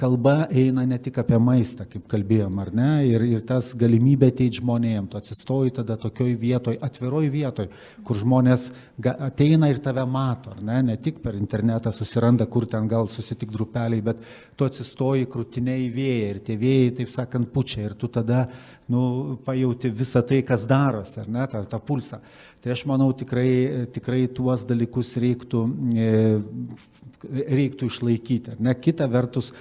kalba eina ne tik apie maistą, kaip kalbėjom, ar ne, ir, ir tas galimybė ateiti žmonėm, tu atsistoji tada tokioj vietoj, atviroj vietoj, kur žmonės ateina ir tave mato, ar ne, ne tik per internetą susiranda, kur ten gal susitik grupeliai, bet tu atsistoji krūtiniai vėjai ir tie vėjai, taip sakant, pučia ir tu tada, nu, pajauti visą tai, kas darosi, ar ne, tą, tą pulsą. Tai aš manau, tikrai, tikrai tuos dalykus reiktų, e, reiktų išlaikyti, ar ne. Kita vertus,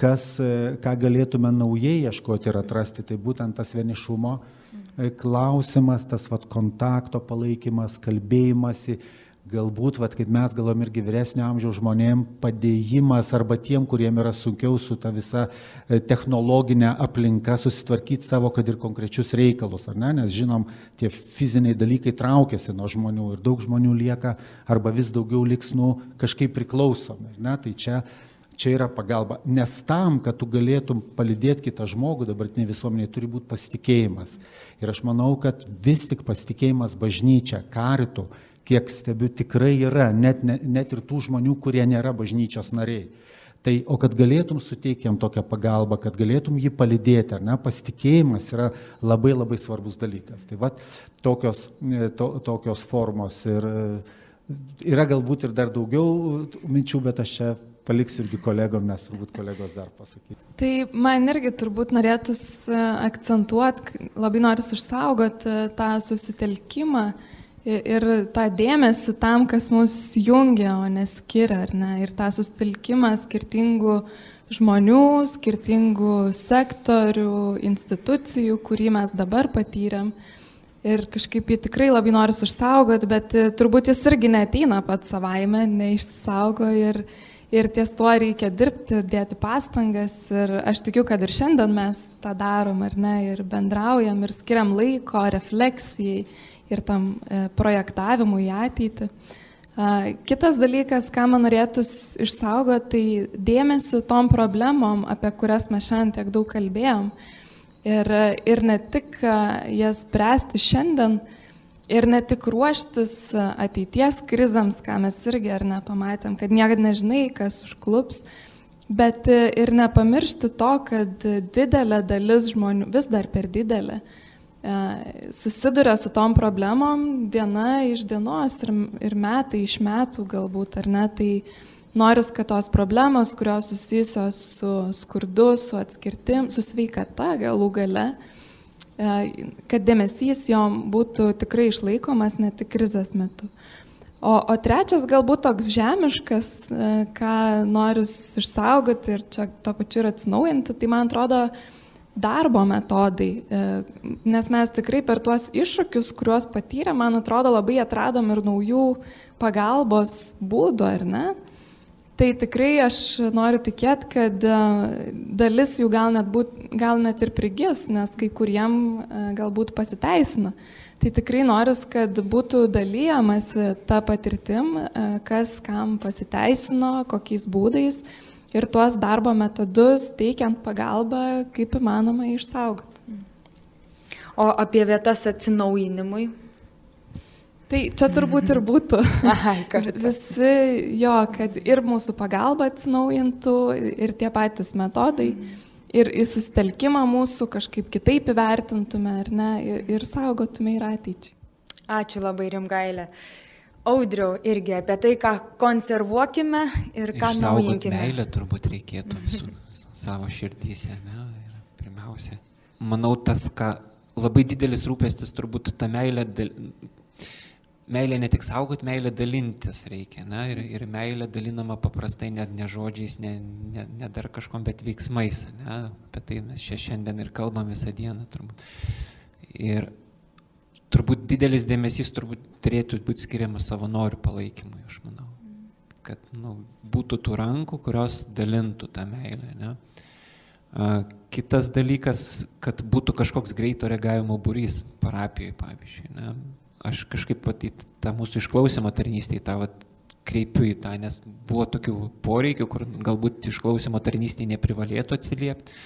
kas, e, ką galėtume naujai ieškoti ir atrasti, tai būtent tas vienišumo e, klausimas, tas vat, kontakto palaikymas, kalbėjimasi, galbūt, vat, kaip mes galvom irgi vyresnio amžiaus žmonėm, padėjimas arba tiem, kuriem yra sunkiau su ta visa e, technologinė aplinka susitvarkyti savo, kad ir konkrečius reikalus, ar ne, nes žinom, tie fiziniai dalykai traukiasi nuo žmonių ir daug žmonių lieka arba vis daugiau liks nu kažkaip priklausomi, ne, tai čia Čia yra pagalba. Nes tam, kad tu galėtum palidėti kitą žmogų, dabartinė visuomenė turi būti pasitikėjimas. Ir aš manau, kad vis tik pasitikėjimas bažnyčia, karitų, kiek stebiu, tikrai yra, net, net, net ir tų žmonių, kurie nėra bažnyčios nariai. Tai, o kad galėtum suteikti jam tokią pagalbą, kad galėtum jį palidėti, ar ne, pasitikėjimas yra labai labai svarbus dalykas. Tai va, tokios, e, to, tokios formos ir e, yra galbūt ir dar daugiau minčių, bet aš čia paliksiu irgi kolegom, nes turbūt kolegos dar pasakyti. Tai man irgi turbūt norėtųsi e, akcentuoti, labai noris išsaugoti e, tą susitelkimą ir tą dėmesį tam, kas mus jungia, o neskiria, ar ne? Ir tą susitelkimą skirtingų žmonių, skirtingų sektorių, institucijų, kurį mes dabar patyrėm. Ir kažkaip jį tikrai labai noris išsaugoti, bet e, turbūt jis irgi neteina pat savaime, neišsisaugo ir, Ir ties tuo reikia dirbti, dėti pastangas. Ir aš tikiu, kad ir šiandien mes tą darom, ar ne, ir bendraujam, ir skiriam laiko refleksijai ir tam e, projektavimui į ateitį. Kitas dalykas, ką man norėtus išsaugoti, tai dėmesį tom problemom, apie kurias mes šiandien tiek daug kalbėjom. Ir, ir ne tik jas spręsti šiandien, Ir ne tik ruoštis ateities krizams, ką mes irgi ar nepamatėm, kad niekada nežinai, kas užklups, bet ir nepamiršti to, kad didelė dalis žmonių, vis dar per didelė, susiduria su tom problemom diena iš dienos ir, ir metai iš metų galbūt, ar ne, tai noris, kad tos problemos, kurios susijusios su skurdu, su atskirtim, su sveikata galų gale, E, kad dėmesys jom būtų tikrai išlaikomas ne tik krizės metu. O, o trečias galbūt toks žemiškas, e, ką noriu išsaugoti ir čia to pačiu ir atsinaujinti, tai man atrodo darbo metodai, e, nes mes tikrai per tuos iššūkius, kuriuos patyrė, man atrodo labai atradom ir naujų pagalbos būdų, ar ne? Tai tikrai aš noriu tikėti, kad e, dalis jų gal net, būt, gal net ir prigis, nes kai kuriem e, galbūt pasiteisina. Tai tikrai noris, kad būtų dalyjamasi tą patirtim, e, kas kam pasiteisino, kokiais būdais ir tuos darbo metodus teikiant pagalbą, kaip įmanoma išsaugoti. O apie vietas atsinaujinimui Tai čia turbūt ir būtų. Aha, Visi jo, kad ir mūsų pagalba atsinaujintų, ir tie patys metodai, ir į susitelkimą mūsų kažkaip kitaip įvertintume, ar ne, ir, ir saugotume ir ateičiai. Ačiū labai rimgailė. Audriau irgi apie tai, ką konservuokime ir ką Išsaugot naujinkime. Meilę turbūt reikėtų visų savo širdyse, ne? Ir pirmiausia. Manau, tas, ką labai didelis rūpestis turbūt ta meilė. Meilė ne tik saugot, meilė dalintis reikia. Ne? Ir, ir meilė dalinama paprastai net ne žodžiais, ne, ne, ne dar kažkom, bet veiksmais. Ne? Apie tai mes čia šiandien ir kalbam visą dieną turbūt. Ir turbūt didelis dėmesys turbūt turėtų būti skiriamas savanorių palaikymui, aš manau. Kad nu, būtų tų rankų, kurios dalintų tą meilę. Ne? Kitas dalykas, kad būtų kažkoks greito reagavimo būrys parapijoje, pavyzdžiui. Ne? Aš kažkaip pat į tą mūsų išklausimo tarnystę, į tą vat, kreipiu į tą, nes buvo tokių poreikių, kur galbūt išklausimo tarnystė neprivalėtų atsiliepti,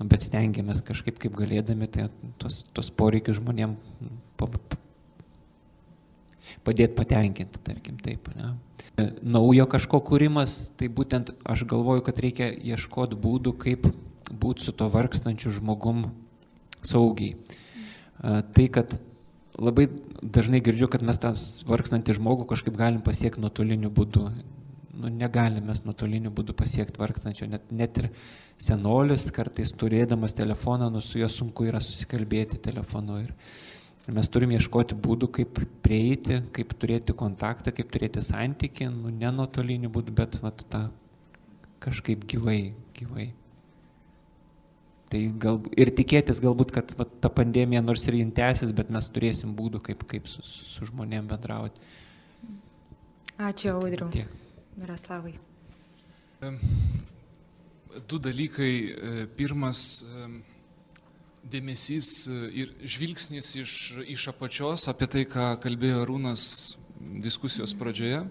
bet stengiamės kažkaip kaip galėdami tai tos, tos poreikius žmonėm pa- pa- padėti patenkinti, tarkim taip. Ne? Naujo kažko kūrimas, tai būtent aš galvoju, kad reikia ieškoti būdų, kaip būti su to vargstančiu žmogum saugiai. Tai, kad labai dažnai girdžiu, kad mes tą vargstantį žmogų kažkaip galim pasiekti nuotoliniu būdu. Nu, negalim mes nuotoliniu būdu pasiekti vargstančio. Net, net ir senolis kartais turėdamas telefoną, nu, su juo sunku yra susikalbėti telefonu. Ir, ir mes turim ieškoti būdų, kaip prieiti, kaip turėti kontaktą, kaip turėti santyki, nu, ne nuotoliniu būdu, bet vat, tą kažkaip gyvai, gyvai. Tai gal, ir tikėtis galbūt, kad va, ta pandemija nors ir jin tęsis, bet mes turėsim būdų, kaip, kaip su, su, žmonėm bendrauti. Ačiū, Audriu. Tiek. Miroslavai. Du dalykai. E, Pirmas dėmesys e, ir žvilgsnis iš, iš apačios apie tai, ką kalbėjo Rūnas diskusijos pradžioje.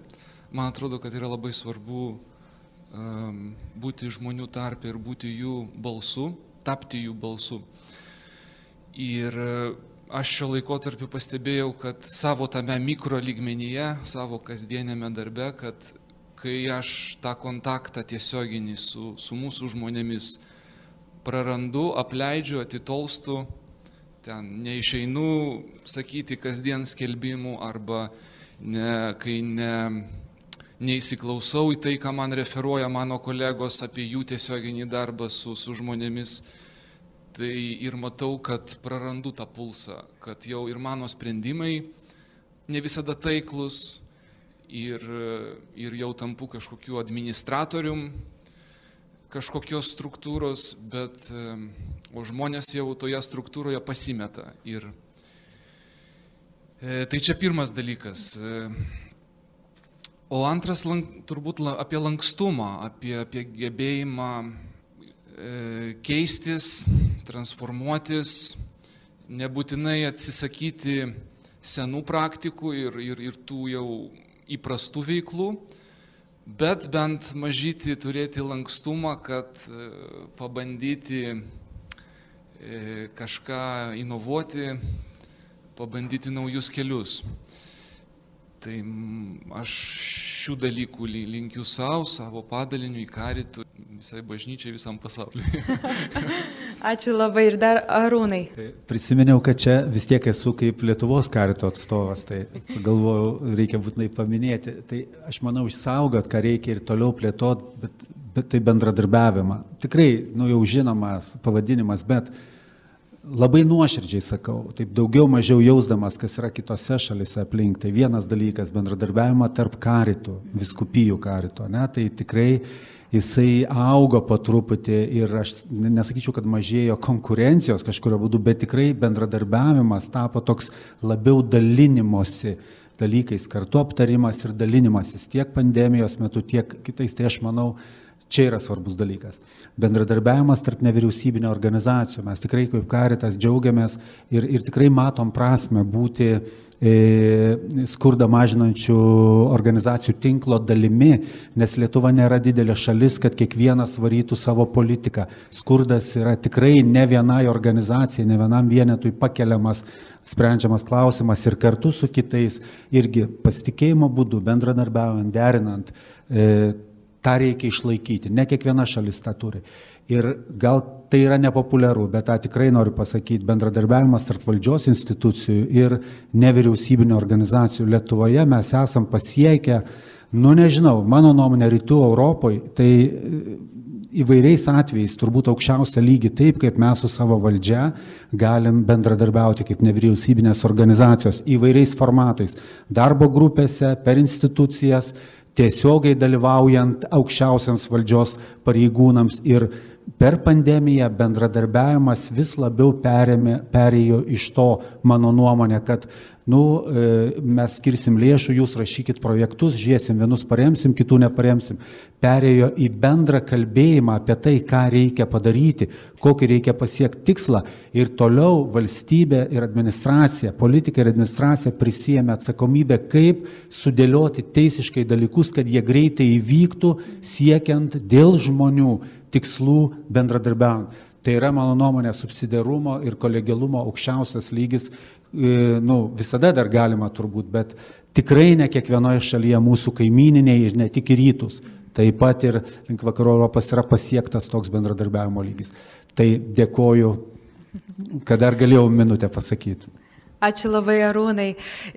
Man atrodo, kad yra labai svarbu um, būti žmonių tarpe ir būti jų balsu, tapti jų balsu. Ir e, aš šio laikotarpiu pastebėjau, kad savo tame mikro lygmenyje, savo kasdienėme darbe, kad kai aš tą kontaktą tiesioginį su, su mūsų žmonėmis prarandu, apleidžiu, atitolstu, ten neišeinu sakyti kasdien skelbimų arba ne, kai ne, neįsiklausau į tai, ką man referuoja mano kolegos apie jų tiesioginį darbą su, su žmonėmis, tai ir matau, kad prarandu tą pulsą, kad jau ir mano sprendimai ne visada taiklus ir, ir jau tampu kažkokiu administratorium kažkokios struktūros, bet o žmonės jau toje struktūroje pasimeta. Ir e, tai čia pirmas dalykas. E, O antras lank, turbūt la, apie lankstumą, apie, apie gebėjimą e, keistis, transformuotis, nebūtinai atsisakyti senų praktikų ir, ir, ir tų jau įprastų veiklų, bet bent mažyti turėti lankstumą, kad e, pabandyti e, kažką inovuoti, pabandyti naujus kelius. Tai aš šių dalykų li- linkiu savo, savo padaliniui, karitų, visai bažnyčiai, visam pasauliui. Ačiū labai ir dar Arūnai. Prisiminiau, kad čia vis tiek esu kaip Lietuvos karito atstovas, tai galvojau, reikia būtinai paminėti. Tai aš manau, išsaugot, ką reikia ir toliau plėtot, bet, bet tai bendradarbiavimą. Tikrai, nu jau žinomas pavadinimas, bet labai nuoširdžiai sakau, taip daugiau mažiau jausdamas, kas yra kitose šalise aplink. Tai vienas dalykas - bendradarbiavimą tarp karitų, viskupijų karito. Ne? Tai tikrai jisai augo po truputį ir aš ne- nesakyčiau, kad mažėjo konkurencijos kažkurio būdu, bet tikrai bendradarbiavimas tapo toks labiau dalinimosi dalykais, kartu aptarimas ir dalinimasis tiek pandemijos metu, tiek kitais, tai aš manau, Čia yra svarbus dalykas. Bendradarbiavimas tarp nevyriausybinio organizacijų. Mes tikrai kaip karitas džiaugiamės ir, ir tikrai matom prasme būti E, skurdą mažinančių organizacijų tinklo dalimi, nes Lietuva nėra didelė šalis, kad kiekvienas varytų savo politiką. Skurdas yra tikrai ne vienai organizacijai, ne vienam vienetui pakeliamas, sprendžiamas klausimas ir kartu su kitais irgi pasitikėjimo būdu, bendradarbiaujant, derinant, e, tą reikia išlaikyti. Ne kiekviena šalis tą turi. Ir gal tai yra nepopuliaru, bet tą tikrai noriu pasakyti, bendradarbiavimas tarp valdžios institucijų ir nevyriausybinio organizacijų Lietuvoje mes esam pasiekę, nu nežinau, mano nuomonė rytų Europoje, tai e, įvairiais atvejais turbūt aukščiausią lygį taip, kaip mes su savo valdžia galim bendradarbiauti kaip nevyriausybinės organizacijos įvairiais formatais - darbo grupėse, per institucijas, tiesiogiai dalyvaujant aukščiausiams valdžios pareigūnams ir per pandemiją bendradarbiavimas vis labiau perėmė, perėjo iš to, mano nuomonė, kad nu, e, mes skirsim lėšų, jūs rašykit projektus, žiūrėsim, vienus paremsim, kitų neparemsim. Perėjo į bendrą kalbėjimą apie tai, ką reikia padaryti, kokį reikia pasiekti tikslą. Ir toliau valstybė ir administracija, politika ir administracija prisėmė atsakomybę, kaip sudėlioti teisiškai dalykus, kad jie greitai įvyktų, siekiant dėl žmonių tikslų bendradarbiaujant. Tai yra, mano nuomonė, subsidiarumo ir kolegialumo aukščiausias lygis, nu, visada dar galima turbūt, bet tikrai ne kiekvienoje šalyje mūsų kaimininiai ir ne tik į rytus. Taip pat ir link vakarų Europos yra pasiektas toks bendradarbiavimo lygis. Tai dėkoju, kad dar galėjau minutę pasakyti. Ačiū labai Arūnai.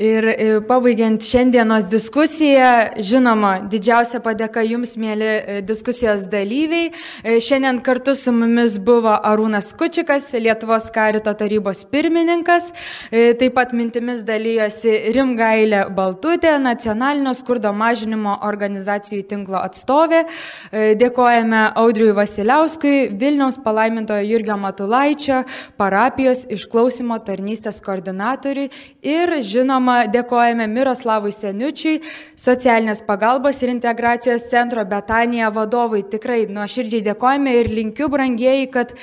Ir e, pabaigiant šiandienos diskusiją, žinoma, didžiausia padėka Jums, mėly e, diskusijos dalyviai. E, šiandien kartu su mumis buvo Arūnas Kučikas, Lietuvos karito tarybos pirmininkas. Taip pat mintimis dalyjosi Rimgailė Baltutė, nacionalinio skurdo mažinimo organizacijų tinklo atstovė. Dėkojame Audriui Vasiliauskui, Vilniaus palaimintojo Jurgio Matulaičio, parapijos išklausimo tarnystės koordinatoriui koordinatoriui ir žinoma dėkojame Miroslavui Seniučiui, socialinės pagalbos ir integracijos centro Betanija vadovui. Tikrai nuoširdžiai dėkojame ir linkiu, brangieji, kad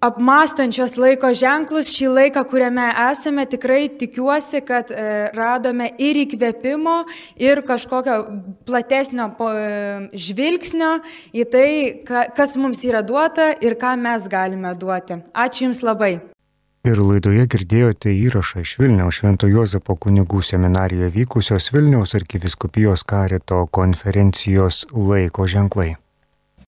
apmastančios laiko ženklus šį laiką, kuriame esame, tikrai tikiuosi, kad e, radome ir įkvėpimo, ir kažkokio platesnio e, žvilgsnio į tai, ka, kas mums yra duota ir ką mes galime duoti. Ačiū Jums labai. Ir laidoje girdėjote įrašą iš Vilniaus Švento Jozapo kunigų seminarijoje vykusios Vilniaus arkiviskupijos karito konferencijos laiko ženklai.